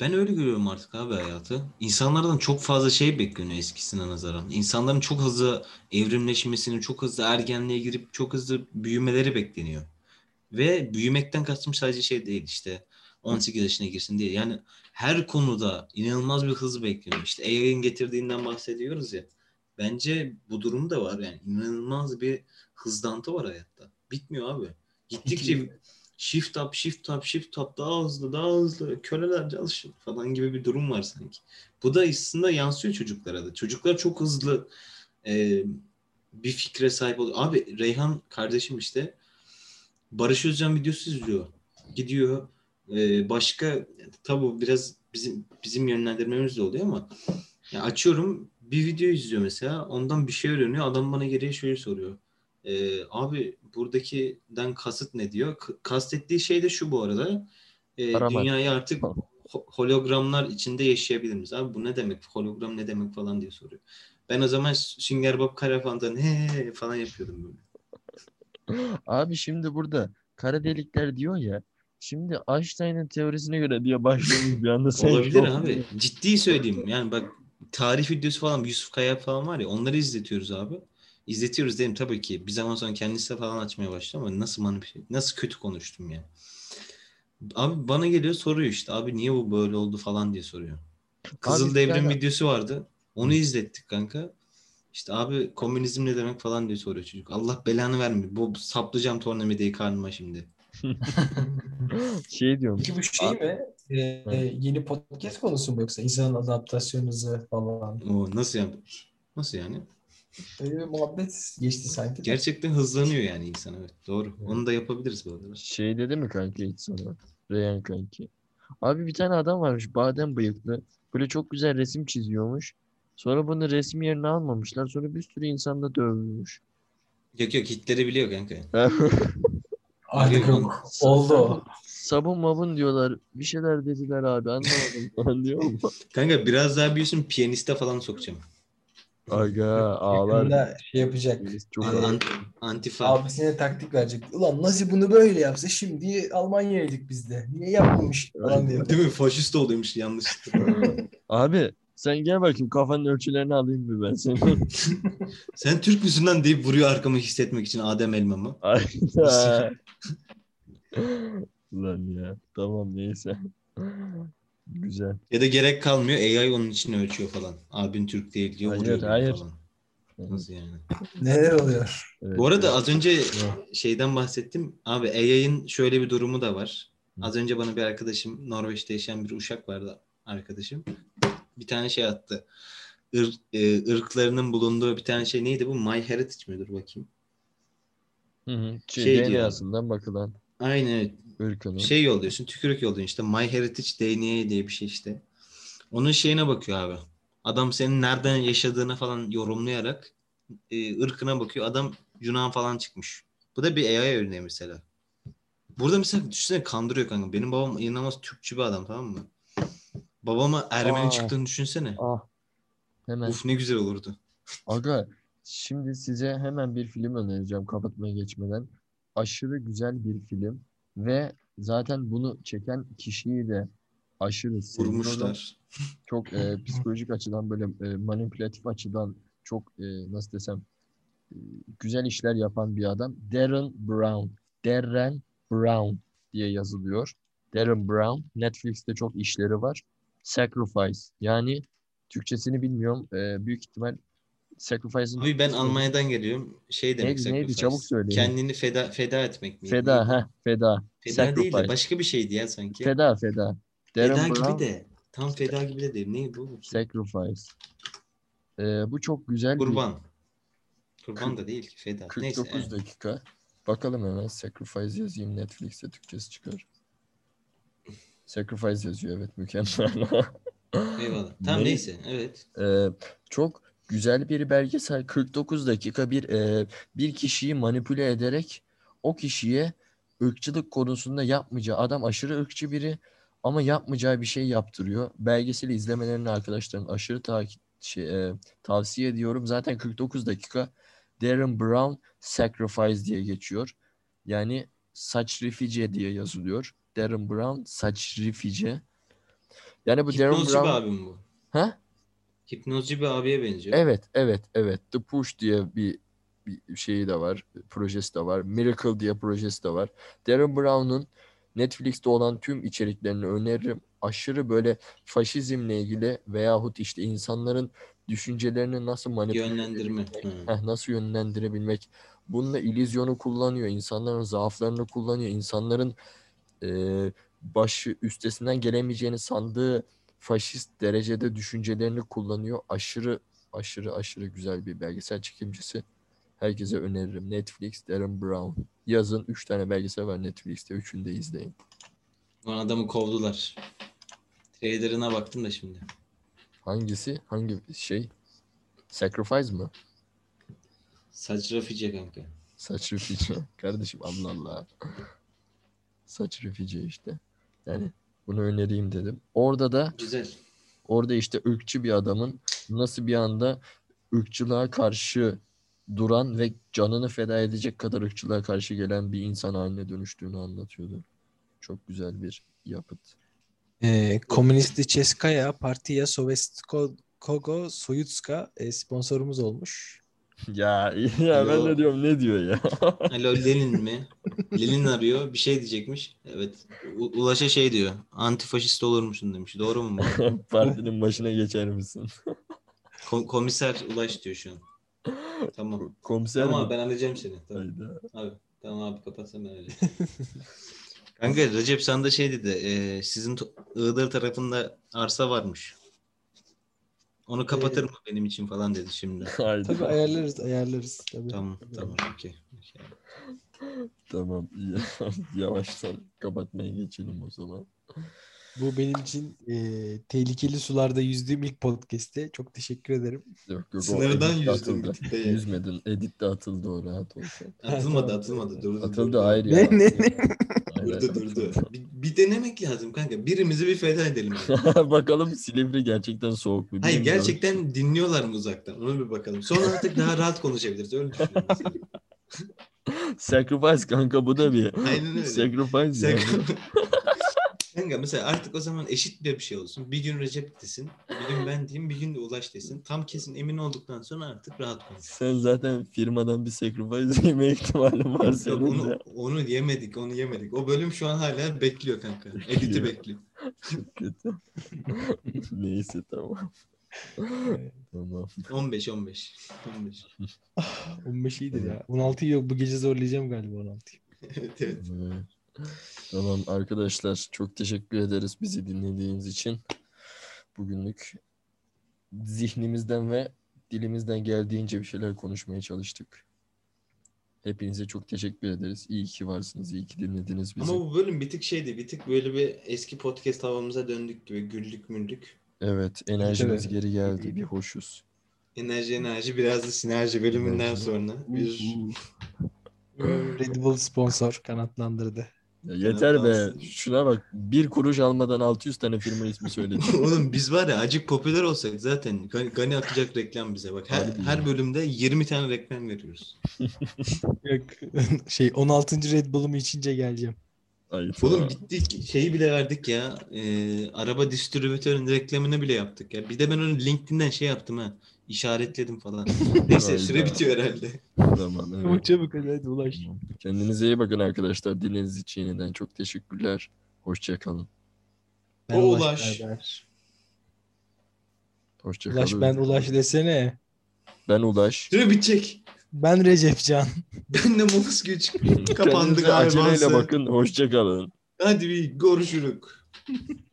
Ben öyle görüyorum artık abi hayatı. İnsanlardan çok fazla şey bekleniyor eskisine nazaran. İnsanların çok hızlı evrimleşmesini, çok hızlı ergenliğe girip çok hızlı büyümeleri bekleniyor. Ve büyümekten kastım sadece şey değil işte 18 yaşına girsin diye. Yani her konuda inanılmaz bir hız bekleniyor. İşte AI'ın getirdiğinden bahsediyoruz ya. Bence bu durum da var yani. inanılmaz bir hızlantı var hayatta. Bitmiyor abi. Gittikçe shift up, shift up, shift up daha hızlı, daha hızlı. Köleler çalışın falan gibi bir durum var sanki. Bu da aslında yansıyor çocuklara da. Çocuklar çok hızlı e, bir fikre sahip oluyor. Abi Reyhan kardeşim işte Barış Özcan videosu izliyor. Gidiyor e, başka tabi bu biraz bizim bizim yönlendirmemiz de oluyor ama ya açıyorum bir video izliyor mesela ondan bir şey öğreniyor adam bana geriye şöyle soruyor. E, abi buradakiden kasıt ne diyor? Kastettiği şey de şu bu arada. E, Aramak. dünyayı artık ho- hologramlar içinde yaşayabilir miyiz? Abi bu ne demek? Hologram ne demek falan diye soruyor. Ben o zaman Sünger Bob Karafan'dan he falan yapıyordum böyle. Abi şimdi burada kara delikler diyor ya. Şimdi Einstein'ın teorisine göre diye başlıyoruz bir anda. Olabilir abi. Ciddi söyleyeyim. Yani bak tarih videosu falan Yusuf Kaya falan var ya onları izletiyoruz abi. İzletiyoruz dedim tabii ki. Bir zaman sonra kendisi de falan açmaya başladı ama nasıl manipüle, nasıl kötü konuştum ya. Abi bana geliyor soruyor işte abi niye bu böyle oldu falan diye soruyor. Kızıl bir Devrim tane- videosu vardı. Onu izlettik kanka. İşte abi komünizm ne demek falan diye soruyor çocuk. Allah belanı vermiyor. Bu saplayacağım tornavidayı karnıma şimdi. Şey diyorum. Peki bu şey mi? Ee, yeni podcast konusu mu yoksa insanın adaptasyon hızı falan? O nasıl yani? Nasıl yani? Öyle bir muhabbet geçti sanki. Gerçekten hızlanıyor yani insan evet. Doğru. Onu da yapabiliriz bu arada. Şey dedi mi kanka hiç sana? Reyhan kanki. Abi bir tane adam varmış badem bıyıklı. Böyle çok güzel resim çiziyormuş. Sonra bunu resim yerine almamışlar. Sonra bir sürü insan da dövülmüş. Yok yok Hitler'i biliyor kanka. Artık yok. Oldu. Sabun mabun diyorlar. Bir şeyler dediler abi anlamadım falan diyor mu? Kanka biraz daha büyüsün piyaniste falan sokacağım. Aga ağlar. Şey yapacak. Çok An- antifa. Abisine taktik verecek. Ulan Nazi bunu böyle yapsa şimdi Almanya'ydık biz de. Niye yapmamış falan. Değil mi? Faşist oluyormuş yanlışlıkla. Abi sen gel bakayım kafanın ölçülerini alayım mı ben senin? Sen Türk müsün lan deyip vuruyor arkamı hissetmek için Adem elmamı. Ulan ya. Tamam neyse. Güzel. Ya da gerek kalmıyor AI onun için ölçüyor falan. Abin Türk değil diyor Hayır, hayır. falan. Nasıl yani? Neler oluyor? Evet, Bu arada evet. az önce şeyden bahsettim. Abi AI'ın şöyle bir durumu da var. Az önce bana bir arkadaşım Norveç'te yaşayan bir uşak vardı arkadaşım. Bir tane şey attı. Ir, e, ırklarının bulunduğu bir tane şey neydi bu? My Heritage midir bakayım. Hı hı. Şey. DNA'sından bakılan Aynen ırkının. şey yolluyorsun. Tükürük yolluyorsun işte. My Heritage DNA diye bir şey işte. Onun şeyine bakıyor abi. Adam senin nereden yaşadığını falan yorumlayarak e, ırkına bakıyor. Adam Yunan falan çıkmış. Bu da bir AI örneği mesela. Burada mesela düşünsene kandırıyor kanka. Benim babam inanılmaz Türkçü bir adam tamam mı? Babama Ermeni Aa. çıktığını düşünsene. Ah. Hemen. Uf ne güzel olurdu. Aga şimdi size hemen bir film önereceğim kapatmaya geçmeden. Aşırı güzel bir film ve zaten bunu çeken kişiyi de aşırı. Vurmuşlar. Çok e, psikolojik açıdan böyle e, manipülatif açıdan çok e, nasıl desem e, güzel işler yapan bir adam. Darren Brown. Darren Brown diye yazılıyor. Darren Brown. Netflix'te çok işleri var. Sacrifice. Yani Türkçesini bilmiyorum. E, büyük ihtimal Sacrifice'ın Abi ben Almanya'dan geliyorum. Şey demek Neydi, neydi? sacrifice. Çabuk söyleyin. Kendini feda feda etmek miydi? Feda, Neydi? ha feda. Feda değil de Sacrifice. başka bir şeydi ya sanki. Feda, feda. Feda Darren gibi Brown, de. Tam feda gibi de değil. Ne bu? Sacrifice. E, bu çok güzel bir Kurban. Kurban da değil ki feda. Neyse. 49 evet. dakika. Bakalım hemen Sacrifice yazayım Netflix'te Türkçesi çıkar. Sacrifice yazıyor evet mükemmel. Eyvallah. Tamam Ne- neyse. Evet. Ee, çok güzel bir belgesel 49 dakika bir e, bir kişiyi manipüle ederek o kişiye ırkçılık konusunda yapmayacağı adam aşırı ırkçı biri ama yapmayacağı bir şey yaptırıyor. Belgeseli izlemelerini arkadaşların aşırı takip şey, e, tavsiye ediyorum. Zaten 49 dakika Darren Brown Sacrifice diye geçiyor. Yani saçrifice diye yazılıyor. Darren Brown saçrifice. Yani bu Darren Hipnozcu bir Brown abim bu. ha? Hipnozcu bir abiye benziyor. Evet, evet, evet. The Push diye bir, bir şeyi de var, projesi de var. Miracle diye projesi de var. Darren Brown'un Netflix'te olan tüm içeriklerini öneririm. Aşırı böyle faşizmle ilgili veyahut işte insanların düşüncelerini nasıl manipüle Yönlendirme. Heh, nasıl yönlendirebilmek. Bununla illüzyonu kullanıyor. insanların zaaflarını kullanıyor. insanların e, başı üstesinden gelemeyeceğini sandığı faşist derecede düşüncelerini kullanıyor. Aşırı aşırı aşırı güzel bir belgesel çekimcisi. Herkese öneririm. Netflix, Darren Brown. Yazın 3 tane belgesel var Netflix'te. Üçünü de izleyin. Lan adamı kovdular. Trailer'ına baktım da şimdi. Hangisi? Hangi şey? Sacrifice mı? Saç rafice kanka. Saç refice. Kardeşim Allah Allah. Saç refice işte. Yani bunu önereyim dedim. Orada da Güzel. orada işte ırkçı bir adamın nasıl bir anda ırkçılığa karşı duran ve canını feda edecek kadar ırkçılığa karşı gelen bir insan haline dönüştüğünü anlatıyordu. Çok güzel bir yapıt. Ee, Komünisti Českaya Partiya Sovetskogo Soyutska e, sponsorumuz olmuş. Ya ya ben Yo. de diyorum ne diyor ya? Alo Lenin mi? Lenin arıyor. Bir şey diyecekmiş. Evet. U- Ulaş'a şey diyor. Antifaşist olur musun demiş. Doğru mu? bu? Partinin başına geçer misin? Kom- komiser Ulaş diyor şu an. Tamam. Komiser Tamam mi? abi ben halledeceğim seni. Tamam. Hayda. Abi. Tamam abi kapatsan ben halledeceğim. Kanka Recep sen de şey dedi. e, sizin to- Iğdır tarafında arsa varmış. Onu kapatır mı benim için falan dedi şimdi. Tabii ayarlarız ayarlarız. Tabii. Tamam tamam okey. okey. Tamam. Yavaştan kapatmaya geçelim o zaman. Bu benim için e, tehlikeli sularda yüzdüğüm ilk podcast'te. Çok teşekkür ederim. Yok yok Sınırdan yüzdüm. Yüzmedin. Editte atıldı o rahat ol sen. Atılmadı atılmadı. Durdu. Atıldı ya. Ne ne ne? Durdu durdu. Bir, bir denemek lazım kanka. Birimizi bir feda edelim. Bakalım Silivri gerçekten soğuk mu? Hayır gerçekten dinliyorlar mı uzaktan? Onu bir bakalım. Sonra artık daha rahat konuşabiliriz. Öyle düşünüyorum. Sacrifice kanka bu da bir. Aynen öyle. Sacrifice yani. Kanka mesela artık o zaman eşit bir şey olsun. Bir gün Recep desin, bir gün ben diyeyim, bir gün de Ulaş desin. Tam kesin emin olduktan sonra artık rahat konuş. Sen zaten firmadan bir sacrifice yeme ihtimalin var Yok, senin onu, de. onu yemedik, onu yemedik. O bölüm şu an hala bekliyor kanka. Edit'i bekliyor. Çok kötü. Neyse tamam. tamam. 15 15. 15. 15 iyidir ya. 16'yı yok bu gece zorlayacağım galiba 16'yı. evet evet. Tamam arkadaşlar çok teşekkür ederiz bizi dinlediğiniz için. Bugünlük zihnimizden ve dilimizden geldiğince bir şeyler konuşmaya çalıştık. Hepinize çok teşekkür ederiz. İyi ki varsınız. iyi ki dinlediniz bizi. Ama bu bölüm bir tık şeydi. Bir tık böyle bir eski podcast havamıza döndük gibi. Güldük müldük. Evet enerjimiz Evet. geri geldi. Bir hoşuz. Enerji enerji biraz da sinerji bölümünden Enerji. sonra. Bir... Red Bull sponsor kanatlandırdı. Ya yeter be. Şuna bak. Bir kuruş almadan 600 tane firma ismi söyledim. Oğlum biz var ya acık popüler olsak zaten Gani, akacak reklam bize. Bak her, her bölümde 20 tane reklam veriyoruz. Yok şey 16. Red Bull'umu içince geleceğim. Ayıp. Oğlum gittik şeyi bile verdik ya. e, araba distribütörünün reklamını bile yaptık ya. Bir de ben onu LinkedIn'den şey yaptım ha. İşaretledim falan. Neyse süre bitiyor herhalde. Tamam evet. Çabuk çabuk hadi, ulaş. Kendinize iyi bakın arkadaşlar. Dinlediğiniz için yeniden çok teşekkürler. Hoşçakalın. Ben O ulaş. Ulaş. Hoşçakalın. Ulaş ben ulaş desene. Ben Ulaş. Süre bitecek. Ben Recepcan. Ben de Momus güç. Kapandı Kendinize galiba. aceleyle bakın. Hoşçakalın. Hadi bir görüşürük.